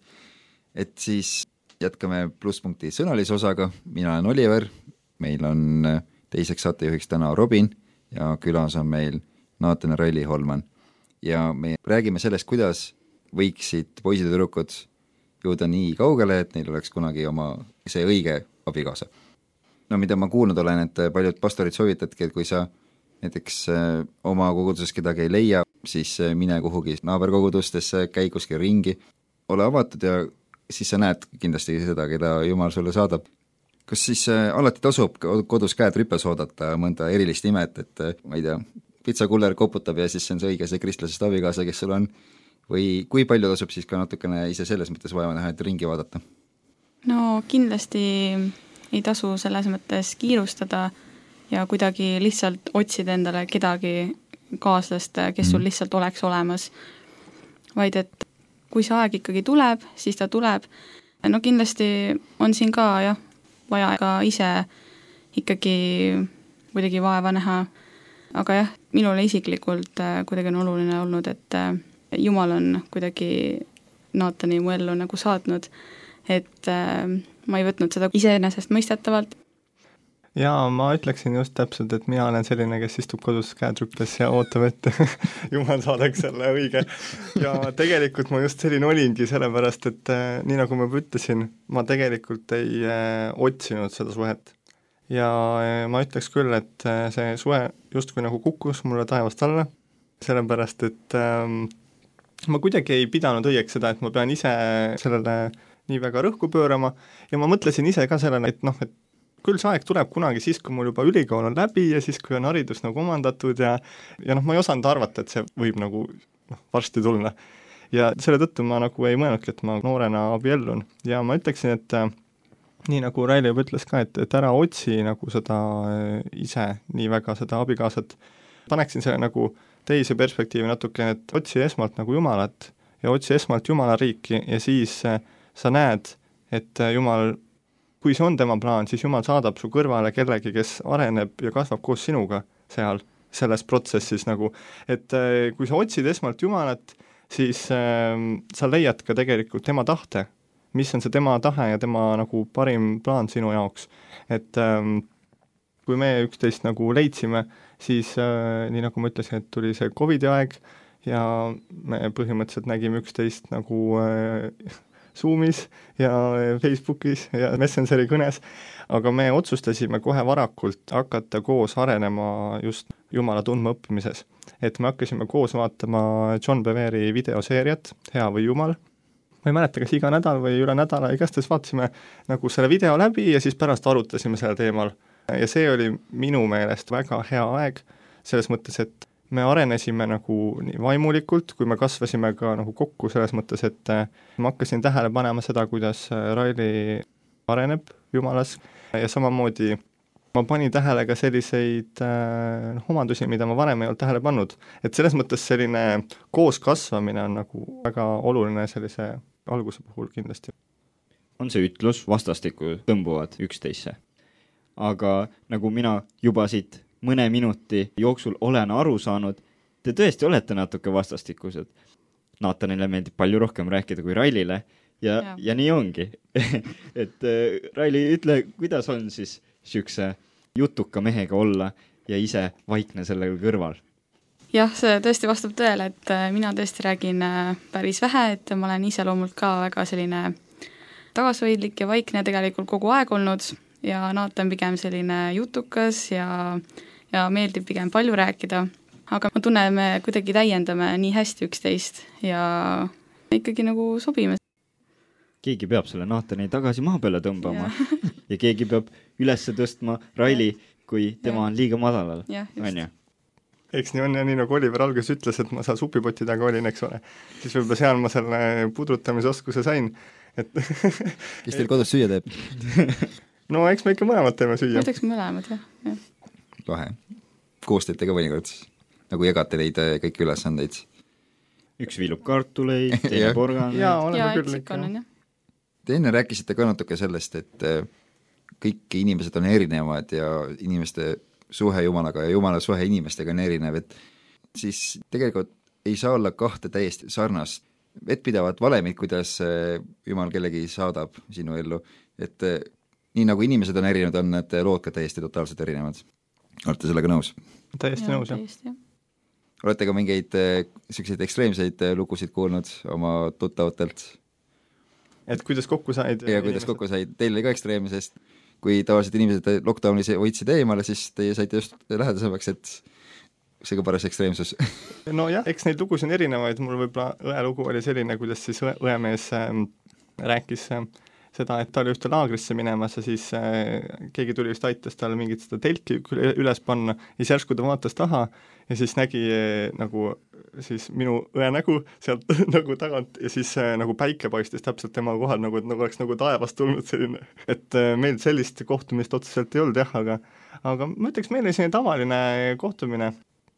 et siis jätkame plusspunkti sõnalise osaga, mina olen Oliver, meil on äh, teiseks saatejuhiks täna Robin ja külas on meil Naatan Ralli Holman. ja me räägime sellest, kuidas võiksid poisid ja tüdrukud jõuda nii kaugele, et neil oleks kunagi oma see õige abikaasa. no mida ma kuulnud olen, et paljud pastorid soovitavadki, et kui sa näiteks äh, oma koguduses kedagi ei leia, siis äh, mine kuhugi naaberkogudustesse, käi kuskil ringi, ole avatud ja siis sa näed kindlasti seda, keda Jumal sulle saadab. kas siis äh, alati tasub kodus käed rüpes oodata mõnda erilist imet, et ma ei tea, pitsakuller koputab ja siis on see õige, see kristlasest abikaasa, kes sul on, või kui palju tasub siis ka natukene ise selles mõttes vaeva näha, et ringi vaadata? no kindlasti ei tasu selles mõttes kiirustada ja kuidagi lihtsalt otsida endale kedagi kaaslast, kes sul Mhm. lihtsalt oleks olemas. vaid et kui see aeg ikkagi tuleb, siis ta tuleb. no kindlasti on siin ka jah, vaja ka ise ikkagi kuidagi vaeva näha, aga jah, minule isiklikult äh, kuidagi on oluline olnud, et äh, Jumal on kuidagi Naatani mu ellu nagu saatnud, et äh, ma ei võtnud seda iseenesestmõistetavalt, jaa, ma ütleksin just täpselt, et mina olen selline, kes istub kodus käed rüppes ja ootab, et jumal saadaks selle õige. ja tegelikult ma just selline olingi, sellepärast et äh, nii, nagu ma juba ütlesin, ma tegelikult ei äh, otsinud seda suhet. ja äh, ma ütleks küll, et äh, see suhe justkui nagu kukkus mulle taevast alla, sellepärast et ähm, ma kuidagi ei pidanud õigeks seda, et ma pean ise sellele nii väga rõhku pöörama ja ma mõtlesin ise ka sellele, et noh, et küll see aeg tuleb kunagi siis, kui mul juba ülikool on läbi ja siis, kui on haridus nagu omandatud ja ja noh, ma ei osanud arvata, et see võib nagu noh, varsti tulla. ja selle tõttu ma nagu ei mõelnudki, et ma noorena abiellun ja ma ütleksin, et äh, nii nagu Raili juba ütles ka, et, et ära otsi nagu seda äh, ise nii väga, seda abikaasat, paneksin selle nagu teise perspektiivi natukene, et otsi esmalt nagu Jumalat ja otsi esmalt Jumala riiki ja siis äh, sa näed, et Jumal kui see on tema plaan, siis Jumal saadab su kõrvale kellegi, kes areneb ja kasvab koos sinuga seal, selles protsessis nagu, et äh, kui sa otsid esmalt Jumalat, siis äh, sa leiad ka tegelikult tema tahte, mis on see tema tahe ja tema nagu parim plaan sinu jaoks. et ähm, kui me üksteist nagu leidsime, siis äh, nii nagu ma ütlesin, et tuli see Covidi aeg ja me põhimõtteliselt nägime üksteist nagu äh, Zoomis ja Facebookis ja Messengeri kõnes, aga me otsustasime kohe varakult hakata koos arenema just Jumala tundmaõppimises. et me hakkasime koos vaatama John Beveri videoseeriat Hea või Jumal, ma ei mäleta, kas iga nädal või üle nädala, igastahes vaatasime nagu selle video läbi ja siis pärast arutasime sellel teemal. ja see oli minu meelest väga hea aeg, selles mõttes, et me arenesime nagu nii vaimulikult, kui me kasvasime ka nagu kokku selles mõttes, et äh, ma hakkasin tähele panema seda, kuidas äh, Raili areneb Jumalas ja samamoodi ma panin tähele ka selliseid äh, noh, omadusi, mida ma varem ei olnud tähele pannud. et selles mõttes selline kooskasvamine on nagu väga oluline sellise alguse puhul kindlasti. on see ütlus, vastastikku tõmbuvad üksteisse. aga nagu mina juba siit mõne minuti jooksul olen aru saanud, te tõesti olete natuke vastastikused. Natanile meeldib palju rohkem rääkida kui Railile ja, Jaa. ja nii ongi et äh, Raili, ütle, kuidas on siis niisuguse jutuka mehega olla ja ise vaikne selle kõrval? jah, see tõesti vastab tõele, et äh, mina tõesti räägin äh, päris vähe, et ma olen iseloomult ka väga selline tagasihoidlik ja vaikne tegelikult kogu aeg olnud ja Naat on pigem selline jutukas ja, ja meeldib pigem palju rääkida, aga ma tunnen, me kuidagi täiendame nii hästi üksteist ja ikkagi nagu sobime. keegi peab selle Natani tagasi maa peale tõmbama ja keegi peab üles tõstma Raili, kui tema Jah. on liiga madalal, on ju? eks nii on ja nii nagu Oliver alguses ütles, et ma seal supipoti taga olin, eks ole, siis võib-olla seal ma selle pudrutamisoskuse sain, et kes teil kodus süüa teeb? no eks me ikka mõlemad teeme süüa. ma ütleks mõlemad, jah, jah. Lahe. koos teete ka mõnikord, nagu jagate neid äh, kõiki ülesandeid? üks viilub kartuleid, teine Jah. porgandab. jaa, oleme eks küll ikka. Te enne rääkisite ka natuke sellest, et äh, kõik inimesed on erinevad ja inimeste suhe Jumalaga ja Jumala suhe inimestega on erinev, et siis tegelikult ei saa olla kahte täiesti sarnast vettpidavat valemit, kuidas äh, Jumal kellegi saadab sinu ellu, et nii nagu inimesed on erinevad, on need lood ka täiesti totaalselt erinevad. Olete sellega nõus? täiesti nõus, jah. olete ka mingeid niisuguseid ekstreemseid äh, lugusid kuulnud oma tuttavatelt? et kuidas kokku said ja kuidas kokku said, teil oli ka ekstreemne, sest kui tavaliselt inimesed lockdownis hoidsid eemale, siis teie saite just lähedasemaks, et see ka paras ekstreemsus nojah, eks neid lugusid on erinevaid, mul võib-olla õe lugu oli selline, kuidas siis õe, õemees ähm, rääkis äh, seda, et ta oli ühte laagrisse minemas ja siis äh, keegi tuli vist aitas tal mingit seda telki üle- üles panna ja siis järsku ta vaatas taha ja siis nägi äh, nagu siis minu õe nägu sealt nagu tagant ja siis äh, nagu päike paistis täpselt tema kohal, nagu et nagu oleks nagu taevast tulnud selline, et meil sellist kohtumist otseselt ei olnud jah, aga aga ma ütleks, meil oli selline tavaline kohtumine,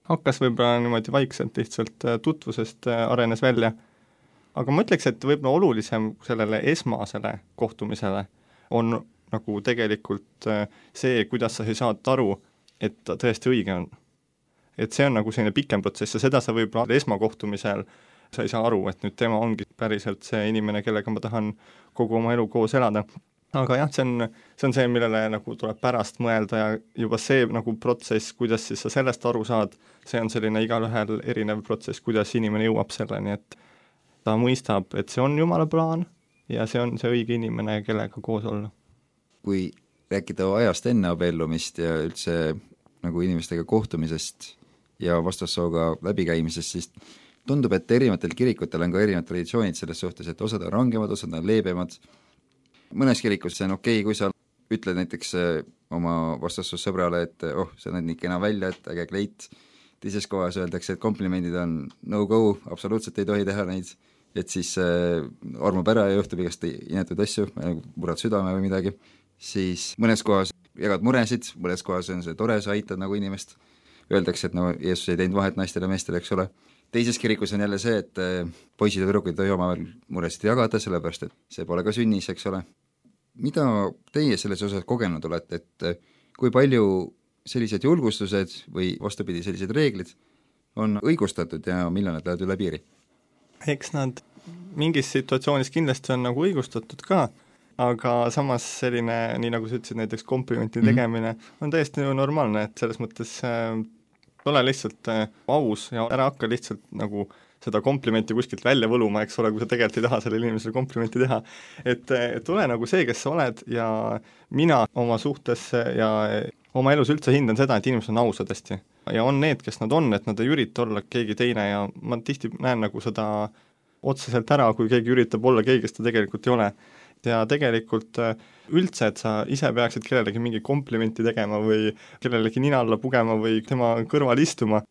hakkas võib-olla niimoodi vaikselt lihtsalt tutvusest arenes välja. Aga ma ütleks, et võib-olla olulisem sellele esmasele kohtumisele on nagu tegelikult äh, see, kuidas sa siis saad aru, et ta tõesti õige on. et see on nagu selline pikem protsess ja seda sa võib-olla esmakohtumisel sa ei saa aru, et nüüd tema ongi päriselt see inimene, kellega ma tahan kogu oma elu koos elada aga jah, see on, see on see, millele nagu tuleb pärast mõelda ja juba see nagu protsess, kuidas siis sa sellest aru saad, see on selline igalühel erinev protsess, kuidas inimene jõuab selleni, et ta mõistab, et see on Jumala plaan ja see on see õige inimene, kellega koos olla. kui rääkida ajast enne abiellumist ja üldse nagu inimestega kohtumisest ja vastassooga läbikäimisest, siis tundub, et erinevatel kirikutel on ka erinevad traditsioonid selles suhtes, et osad on rangemad, osad on leebemad, mõnes kirikus see on okei okay,, kui sa ütled näiteks äh, oma vastassussõbrale, et oh, sa näed nii kena välja, et äge kleit, teises kohas öeldakse, et komplimendid on no-go, absoluutselt ei tohi teha neid, et siis äh, armub ära ja juhtub igast inetuid asju, murrad südame või midagi, siis mõnes kohas jagad muresid, mõnes kohas on see tore, sa aitad nagu inimest, öeldakse, et no Jeesus ei teinud vahet naistel ja meestel, eks ole, teises kirikus on jälle see, et äh, poisid ja tüdrukud ei tohi omavahel muresid jagada, sellepärast et see pole ka sünnis, eks ole. mida teie selles osas kogenud olete, et äh, kui palju sellised julgustused või vastupidi, sellised reeglid on õigustatud ja millal nad lähevad üle piiri? Eks nad mingis situatsioonis kindlasti on nagu õigustatud ka, aga samas selline, nii nagu sa ütlesid, näiteks komplimenti Mhm. tegemine on täiesti ju normaalne, et selles mõttes äh, ole lihtsalt äh, aus ja ära hakka lihtsalt nagu seda komplimenti kuskilt välja võluma, eks ole, kui sa tegelikult ei taha sellele inimesele komplimenti teha. et, et ole nagu see, kes sa oled ja mina oma suhtes ja oma elus üldse hindan seda, et inimesed on ausad hästi. Ja on need, kes nad on, et nad ei ürita olla keegi teine ja ma tihti näen nagu seda otseselt ära, kui keegi üritab olla keegi, kes ta tegelikult ei ole. ja tegelikult äh, üldse, et sa ise peaksid kellelegi mingi komplimenti tegema või kellelegi nina alla pugema või tema kõrval istuma,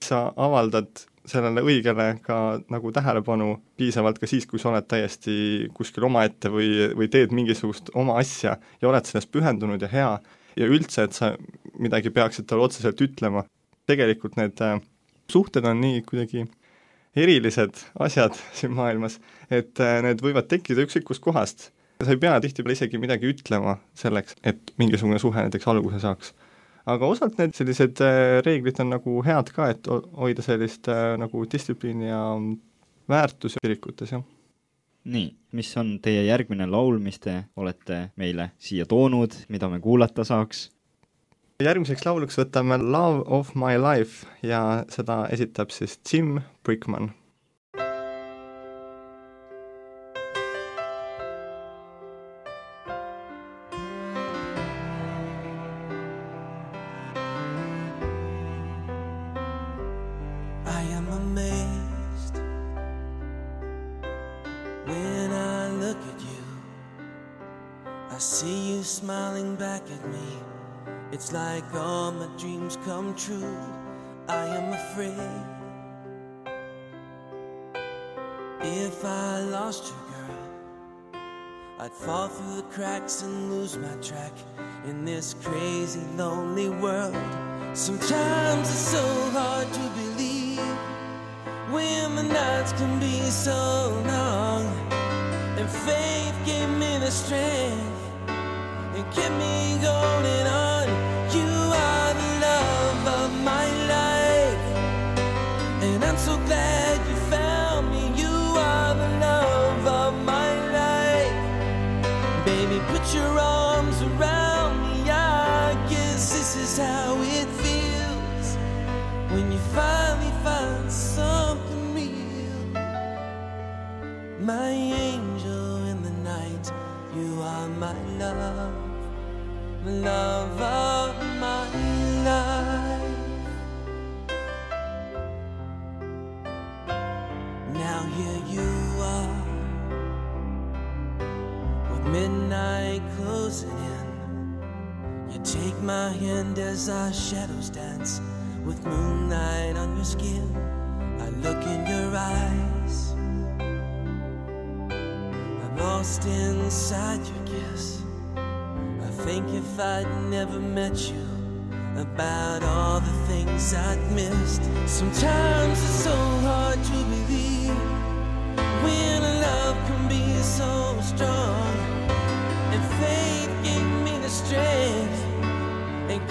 sa avaldad sellele õigele ka nagu tähelepanu piisavalt ka siis, kui sa oled täiesti kuskil omaette või, või teed mingisugust oma asja ja oled sellest pühendunud ja hea ja üldse, et sa midagi peaksid talle otseselt ütlema. tegelikult need äh, suhted on nii kuidagi erilised asjad siin maailmas, et äh, need võivad tekkida ükskõik kust kohast. sa ei pea tihtipeale isegi midagi ütlema selleks, et mingisugune suhe näiteks alguse saaks. aga osalt need sellised äh, reeglid on nagu head ka, et ho- hoida sellist nagu distsipliini ja väärtusi kirikutes, jah. Nii, mis on teie järgmine laul, mis te olete meile siia toonud, mida me kuulata saaks? järgmiseks lauluks võtame Love of my life ja seda esitab siis Jim Brickman. True. I am afraid if I lost you, girl, I'd fall through the cracks and lose my track in this crazy, lonely world. Sometimes it's so hard to believe when the nights can be so long, and faith gave me the strength and kept me going on. So glad you found me. You are the love of my life, baby. Put your arms around me. I guess this is how it feels when you finally find something real. My angel in the night, you are my love the love my hand as our shadows dance, with moonlight on your skin. I look in your eyes. I'm lost inside your kiss. I think if I'd never met you, about all the things I'd missed. Sometimes it's so hard to believe when a love can be so strong. And faith gave me the strength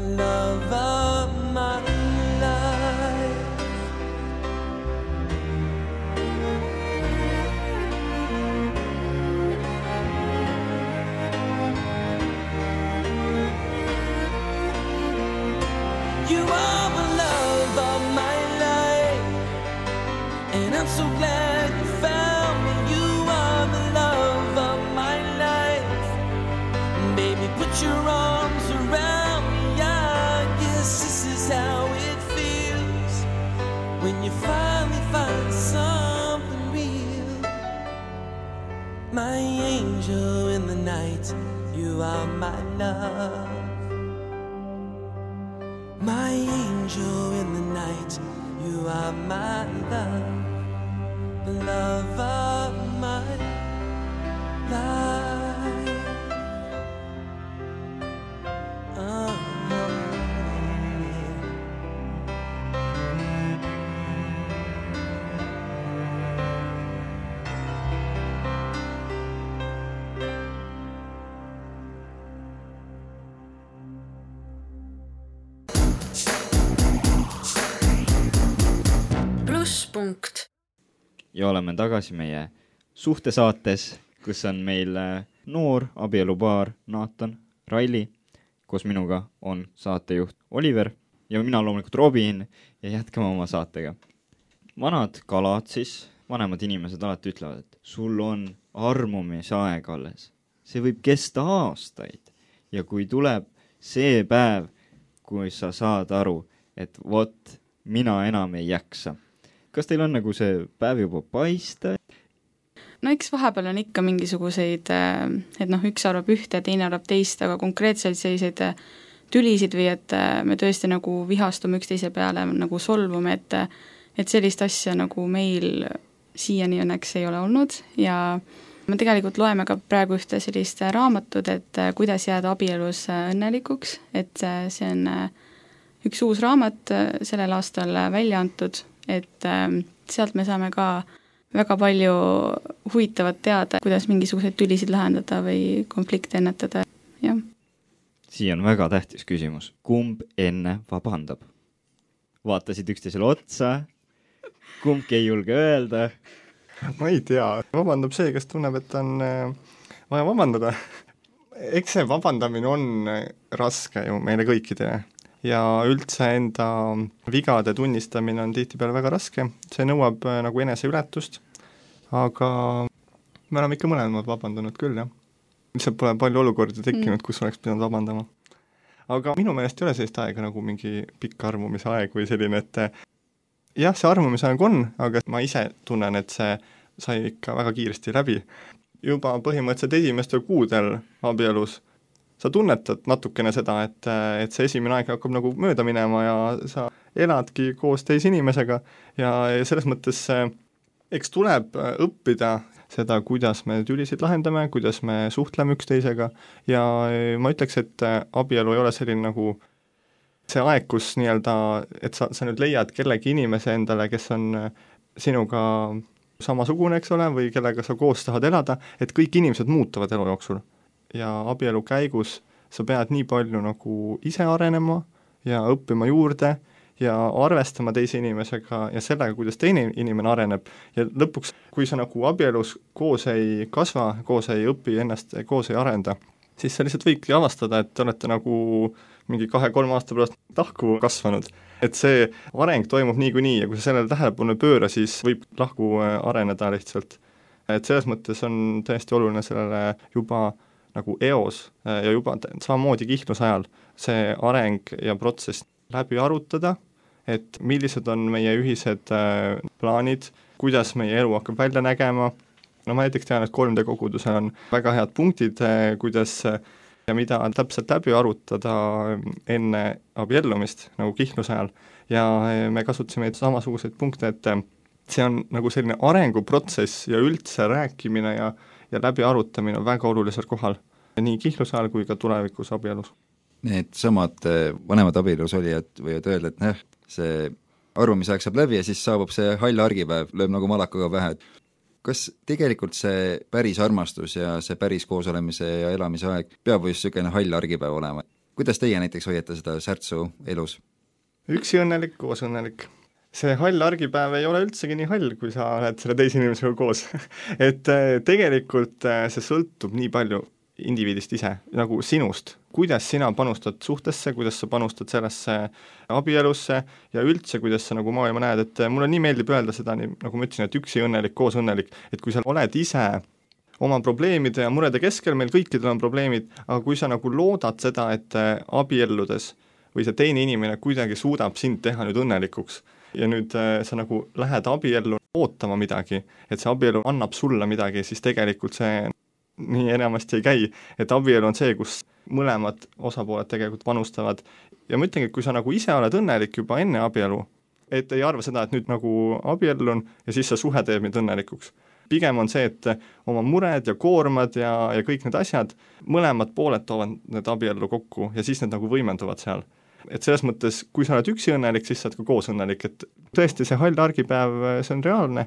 love of my life. You are the love of my life, and I'm so glad you are my love. My angel in the night, you are my love, ja oleme tagasi meie suhtesaates, kus on meil äh, noor abielupaar Naatan, Raili, koos minuga on saatejuht Oliver ja mina loomulikult Robin ja jätkame oma saatega. vanad kalad siis, vanemad inimesed alati ütlevad, et sul on armumisaeg alles. see võib kesta aastaid ja kui tuleb see päev, kui sa saad aru, et vot, mina enam ei jaksa. Kas teil on nagu see päev juba paista? no eks vahepeal on ikka mingisuguseid, et noh, üks arvab ühte, teine arvab teist, aga konkreetselt selliseid äh, tülisid või et äh, me tõesti nagu vihastume üksteise peale, nagu solvume, et et sellist asja nagu meil siiani õnneks ei ole olnud ja me tegelikult loeme ka praegu ühte sellist raamatut, et äh, kuidas jääda abielus õnnelikuks, et see on üks uus raamat sellel aastal välja antud, et sealt me saame ka väga palju huvitavat teada, kuidas mingisuguseid tülisid lahendada või konflikte ennetada, jah. siia on väga tähtis küsimus, kumb enne vabandab? vaatasid üksteisele otsa, kumbki ei julge öelda. ma ei tea, vabandab see, kes tunneb, et on äh, vaja vabandada. eks see vabandamine on äh, raske ju meile kõikidele, ja üldse enda vigade tunnistamine on tihtipeale väga raske, see nõuab äh, nagu eneseületust, aga me oleme ikka mõlemad vabandanud küll, jah. lihtsalt pole palju olukordi tekkinud mm., kus oleks pidanud vabandama. aga minu meelest ei ole sellist aega nagu mingi pikk armumise aeg või selline, et jah, see armumise aeg on, aga ma ise tunnen, et see sai ikka väga kiiresti läbi. juba põhimõtteliselt esimestel kuudel abielus sa tunnetad natukene seda, et, et see esimene aeg hakkab nagu mööda minema ja sa eladki koos teise inimesega ja, ja selles mõttes eks tuleb õppida seda, kuidas me tülisid lahendame, kuidas me suhtleme üksteisega ja ma ütleks, et abielu ei ole selline nagu see aeg, kus nii-öelda, et sa, sa nüüd leiad kellegi inimese endale, kes on äh, sinuga samasugune, eks ole, või kellega sa koos tahad elada, et kõik inimesed muutuvad elu jooksul. Ja abielu käigus sa pead nii palju nagu ise arenema ja õppima juurde ja arvestama teise inimesega ja sellega, kuidas teine inimene areneb ja lõpuks, kui sa nagu abielus koos ei kasva, koos ei õpi ennast, koos ei arenda, siis sa lihtsalt võidki avastada, et te olete nagu mingi kahe-kolme aasta pärast lahku kasvanud. et see areng toimub niikuinii ja kui sa sellele tähelepanu ei pööra, siis võib lahku äh, areneda lihtsalt. et selles mõttes on täiesti oluline sellele juba nagu eos äh, ja juba samamoodi kihluse ajal see areng ja protsess läbi arutada, et millised on meie ühised äh, plaanid, kuidas meie elu hakkab välja nägema, no ma näiteks tean, et 3D kogudusel on väga head punktid, kuidas ja mida täpselt läbi arutada enne abiellumist, nagu kihnluse ajal, ja me kasutasime samasuguseid punkte, et see on nagu selline arenguprotsess ja üldse rääkimine ja, ja läbiarutamine on väga olulisel kohal, nii kihluse ajal kui ka tulevikus abielus. Needsamad eh, vanemad abielus olijad võivad öelda, et noh, see arvamisaeg saab läbi ja siis saabub see hall argipäev, lööb nagu malakaga pähe, et kas tegelikult see päris armastus ja see päris koosolemise ja elamise aeg peab just niisugune hall argipäev olema? kuidas teie näiteks hoiate seda särtsu elus? üksi õnnelik, koos õnnelik. See hall argipäev ei ole üldsegi nii hall, kui sa oled selle teise inimesega koos. Et äh, tegelikult äh, see sõltub nii palju indiviidist ise, nagu sinust, kuidas sina panustad suhtesse, kuidas sa panustad sellesse abielusse ja üldse, kuidas sa nagu maailma näed, et mulle nii meeldib öelda seda, nii nagu ma ütlesin, et üksi õnnelik, koos õnnelik, et kui sa oled ise oma probleemide ja murede keskel, meil kõikidel on probleemid, aga kui sa nagu loodad seda, et abielludes või see teine inimene kuidagi suudab sind teha nüüd õnnelikuks ja nüüd äh, sa nagu lähed abiellu ootama midagi, et see abielu annab sulle midagi, siis tegelikult see nii enamasti ei käi, et abielu on see, kus mõlemad osapooled tegelikult panustavad ja ma ütlengi, et kui sa nagu ise oled õnnelik juba enne abielu, et ei arva seda, et nüüd nagu abiellun ja siis see suhe teeb mind õnnelikuks. pigem on see, et oma mured ja koormad ja, ja kõik need asjad, mõlemad pooled toovad need abiellu kokku ja siis need nagu võimenduvad seal. Et selles mõttes, kui sa oled üksi õnnelik, siis sa oled ka koos õnnelik, et tõesti, see hall argipäev, see on reaalne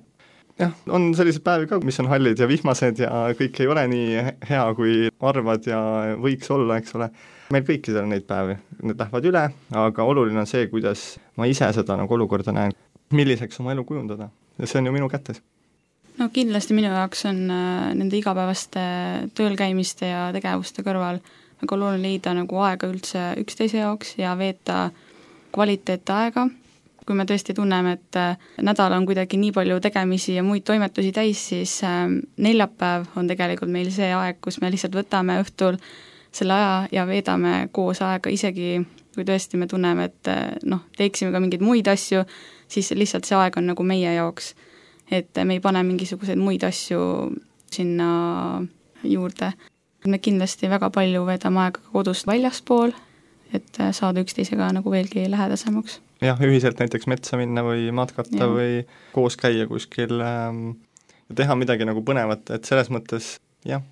jah, on selliseid päevi ka, mis on hallid ja vihmased ja kõik ei ole nii hea, kui arvad ja võiks olla, eks ole. meil kõikidel on neid päevi, need lähevad üle, aga oluline on see, kuidas ma ise seda nagu olukorda näen, milliseks oma elu kujundada ja see on ju minu kätes. no kindlasti minu jaoks on äh, nende igapäevaste tööl käimiste ja tegevuste kõrval väga oluline leida nagu aega üldse üksteise jaoks ja veeta kvaliteetaega kui me tõesti tunneme, et äh, nädal on kuidagi nii palju tegemisi ja muid toimetusi täis, siis äh, neljapäev on tegelikult meil see aeg, kus me lihtsalt võtame õhtul selle aja ja veedame koos aega, isegi kui tõesti me tunneme, et äh, noh, teeksime ka mingeid muid asju, siis lihtsalt see aeg on nagu meie jaoks. et me ei pane mingisuguseid muid asju sinna juurde. Me kindlasti väga palju veedame aega kodust väljaspool, et saada üksteisega nagu veelgi lähedasemaks. Jah, ühiselt näiteks metsa minna või matkata ja. või koos käia kuskil ähm, ja teha midagi nagu põnevat, et selles mõttes jah,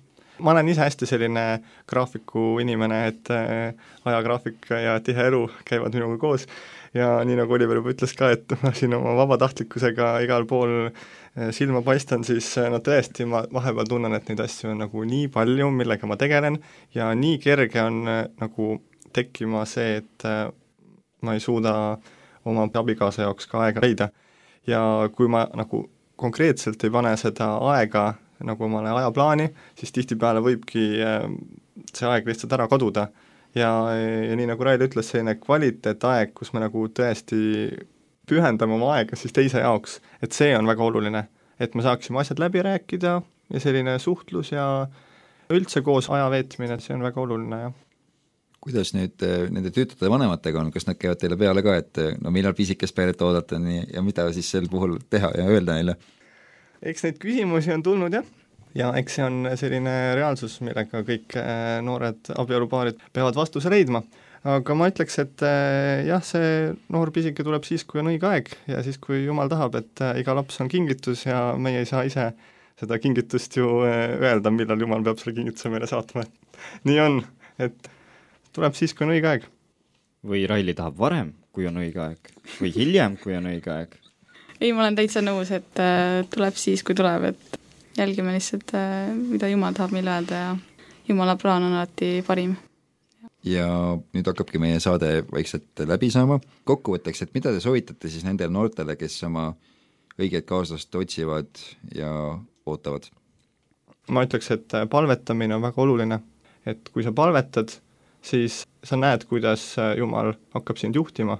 ma olen ise hästi selline graafiku inimene, et äh, ajagraafik ja tihe elu käivad minuga koos. Ja nii, nagu Oliver juba ütles ka, et ma siin oma vabatahtlikkusega igal pool äh, silma paistan, siis äh, no tõesti, ma vahepeal tunnen, et neid asju on nagu nii palju, millega ma tegelen ja nii kerge on äh, nagu tekkima see, et äh, ma ei suuda äh, oma abikaasa jaoks ka aega leida. ja kui ma nagu konkreetselt ei pane seda aega nagu omale ajaplaani, siis tihtipeale võibki äh, see aeg lihtsalt ära kaduda ja, ja nii, nagu Rail ütles, selline kvaliteetaeg, kus me nagu tõesti pühendame oma aega siis teise jaoks, et see on väga oluline. et me saaksime asjad läbi rääkida ja selline suhtlus ja üldse koos aja veetmine, see on väga oluline, jah kuidas nüüd äh, nende tüütute vanematega on, kas nad käivad teile peale ka, et äh, no millal pisikest peret oodata nii, ja mida siis sel puhul teha ja öelda neile? eks neid küsimusi on tulnud jah, ja eks see on selline reaalsus, millega kõik äh, noored abielupaarid peavad vastuse leidma. Aga ma ütleks, et jah, see noor pisike tuleb siis, kui on õige aeg ja siis, kui jumal tahab, et iga laps on kingitus ja meie ei saa ise seda kingitust ju öelda, millal jumal peab selle kingituse meile saatma. nii on, et tuleb siis, kui on õige aeg. või Raili tahab varem, kui on õige aeg, või hiljem, kui on õige aeg? ei, ma olen täitsa nõus, et äh, tuleb siis, kui tuleb, et jälgime lihtsalt äh,, mida Jumal tahab meile öelda ja Jumala plaan on alati parim. Ja nüüd hakkabki meie saade vaikselt läbi saama, kokkuvõtteks, et mida te soovitate siis nendele noortele, kes oma õiget kaaslast otsivad ja ootavad? ma ütleks, et palvetamine on väga oluline, et kui sa palvetad, siis sa näed, kuidas äh, Jumal hakkab sind juhtima,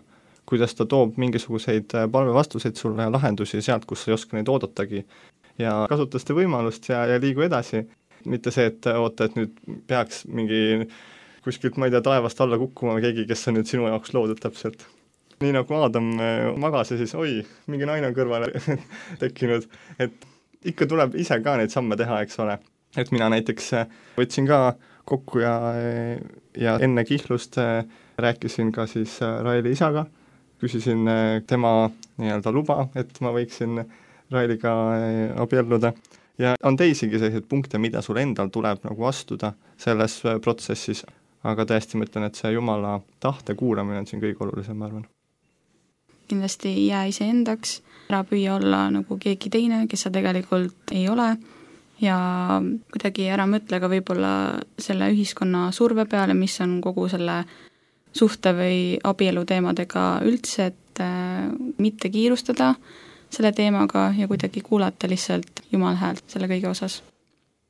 kuidas ta toob mingisuguseid äh, palvevastuseid sulle ja lahendusi sealt, kus sa ei oska neid oodatagi. ja kasuta seda võimalust ja, ja liigu edasi, mitte see, et äh, oota, et nüüd peaks mingi kuskilt, ma ei tea, taevast alla kukkuma keegi, kes on nüüd sinu jaoks loodud täpselt. nii nagu Aadam magas ja siis oi, mingi naine on kõrvale tekkinud, et ikka tuleb ise ka neid samme teha, eks ole. et mina näiteks võtsin ka kokku ja, ja enne kihlust äh, rääkisin ka siis äh, Raili isaga, küsisin äh, tema nii-öelda luba, et ma võiksin Railiga abielluda ja on teisigi selliseid punkte, mida sul endal tuleb nagu astuda selles protsessis, aga tõesti, ma ütlen, et see Jumala tahte kuulamine on siin kõige olulisem, ma arvan. kindlasti ei jää iseendaks, ära püüa olla nagu keegi teine, kes sa tegelikult ei ole ja kuidagi ära mõtle ka võib-olla selle ühiskonna surve peale, mis on kogu selle suhte või abielu teemadega üldse, et äh, mitte kiirustada selle teemaga ja kuidagi kuulata lihtsalt Jumala häält selle kõige osas.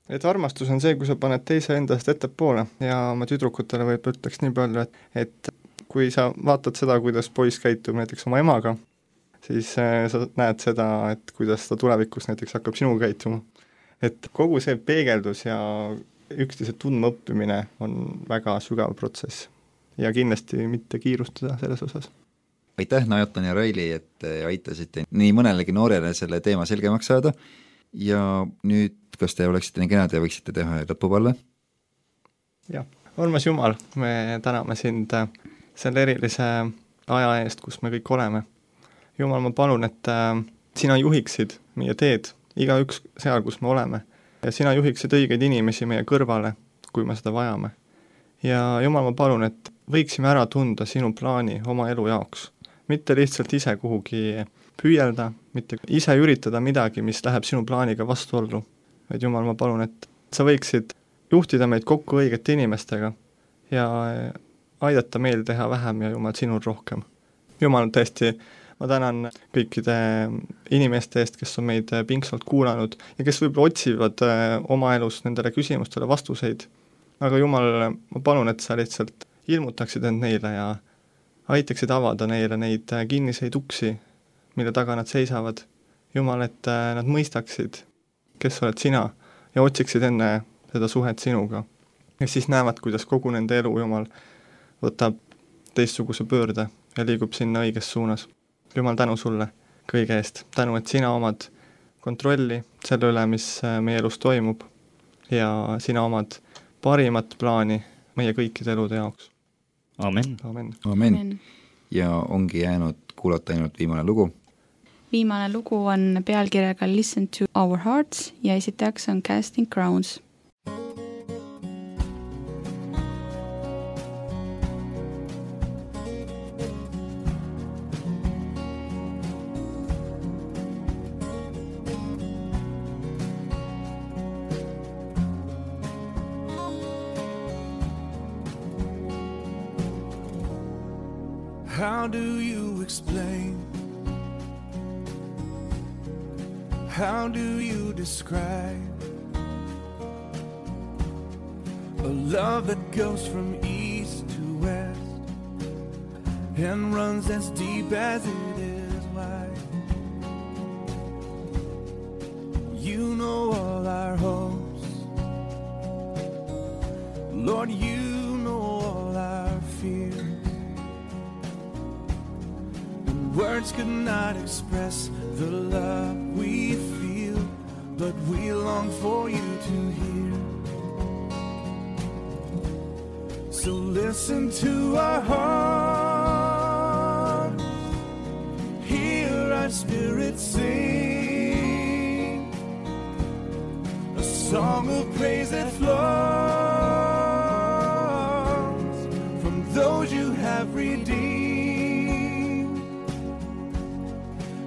Et armastus on see, kui sa paned teise endast ettepoole. Ja ma tüdrukutele võib-olla ütleks nii palju, et, et kui sa vaatad seda, kuidas poiss käitub näiteks oma emaga, siis äh, sa näed seda, et kuidas ta tulevikus näiteks hakkab sinuga käituma. Et kogu see peegeldus ja üksteise tundmaõppimine on väga sügav protsess. Ja kindlasti mitte kiirustada selles osas. aitäh, Najotan ja Raili, et aitasite nii mõnelegi noorele selle teema selgemaks saada ja nüüd, kas te oleksite nii kenad ja võiksite teha lõpupalve? jah, armas Jumal, me täname sind äh, selle erilise aja eest, kus me kõik oleme. Jumal, ma palun, et äh, sina juhiksid meie teed igaüks seal, kus me oleme. ja sina juhiksid õigeid inimesi meie kõrvale, kui me seda vajame. ja Jumal, ma palun, et võiksime ära tunda sinu plaani oma elu jaoks. mitte lihtsalt ise kuhugi püüelda, mitte ise üritada midagi, mis läheb sinu plaaniga vastuollu, vaid Jumal, ma palun, et sa võiksid juhtida meid kokku õigete inimestega ja aidata meil teha vähem ja Jumal, sinul rohkem. Jumal, tõesti, ma tänan kõikide inimeste eest, kes on meid pingsalt kuulanud ja kes võib-olla otsivad äh, oma elus nendele küsimustele vastuseid. aga Jumal, ma palun, et sa lihtsalt ilmutaksid end neile ja aitaksid avada neile neid äh, kinniseid uksi, mille taga nad seisavad. Jumal, et äh, nad mõistaksid, kes oled sina ja otsiksid enne seda suhet sinuga. ja siis näevad, kuidas kogu nende elu, Jumal, võtab teistsuguse pöörde ja liigub sinna õiges suunas jumal, tänu sulle kõige eest, tänu, et sina omad kontrolli selle üle, mis äh, meie elus toimub ja sina omad parimat plaani meie kõikide elude jaoks. amen. amen, amen.. ja ongi jäänud kuulata ainult viimane lugu. Viimane lugu on pealkirjaga Listen to our hearts ja esitajaks on Casting Crowns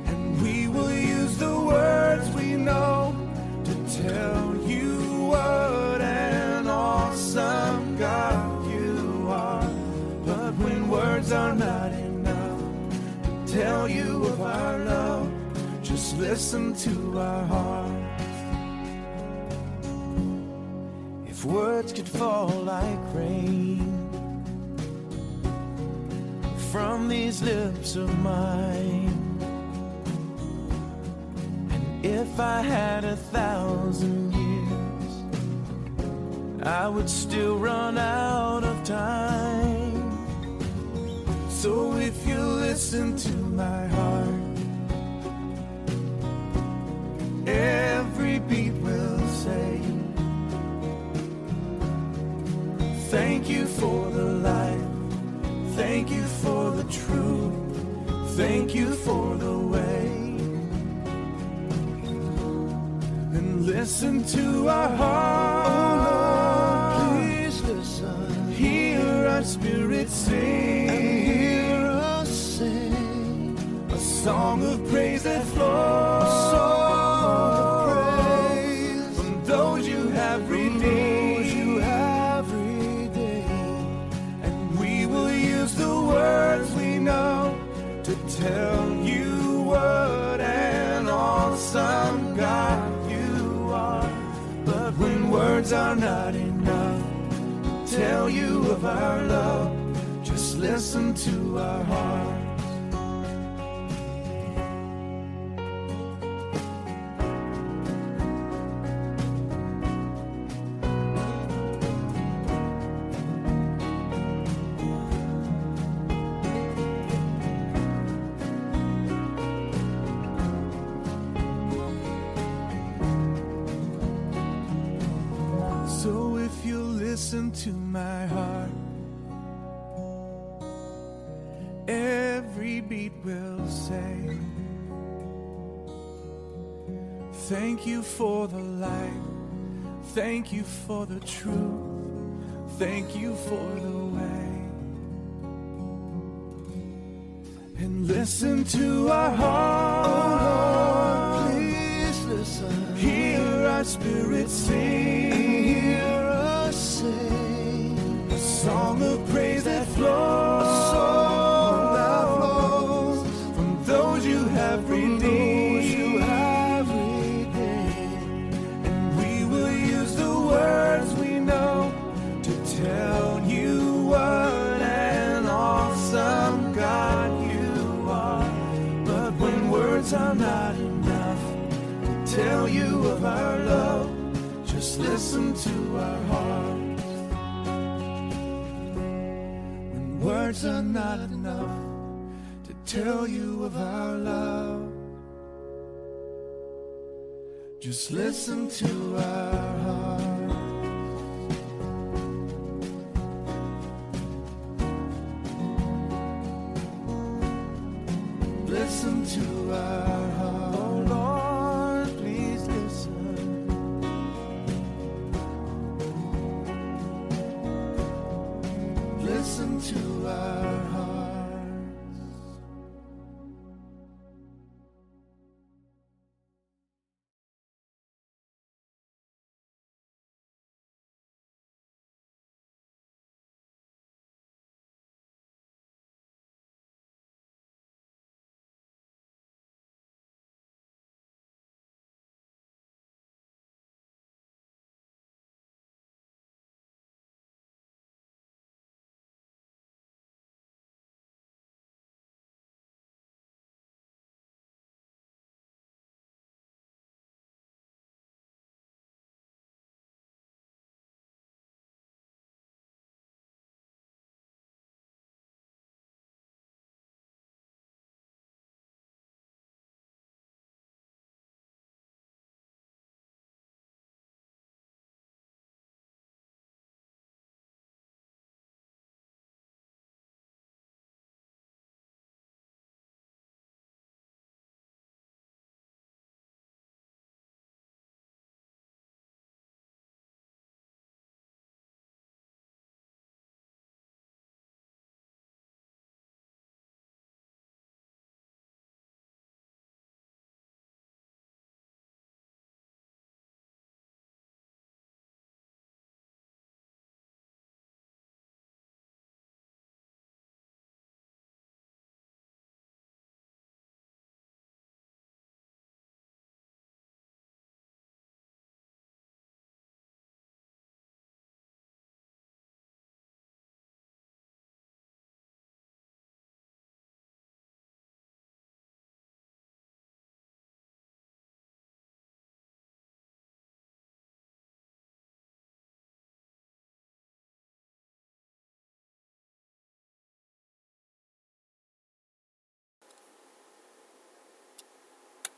And we will use the words we know to tell you what an awesome God you are. But when words are not enough to tell you of our love, just listen to our hearts. If words could fall like rain from these lips of mine. And if I had a thousand years, I would still run out of time. So if you listen to my heart, every beat will say, Thank you for Thank you for the way. And listen to our heart. Oh Lord, please listen. Hear our spirit sing. And hear us sing. A song of praise that flows. Are not enough to tell you of our love, just listen to our hearts. To my heart, every beat will say, Thank you for the light, thank you for the truth, thank you for the way. And listen to our heart, oh Lord, please listen. Hear our spirit sing, song of not enough to tell you of our love, just listen to our hearts.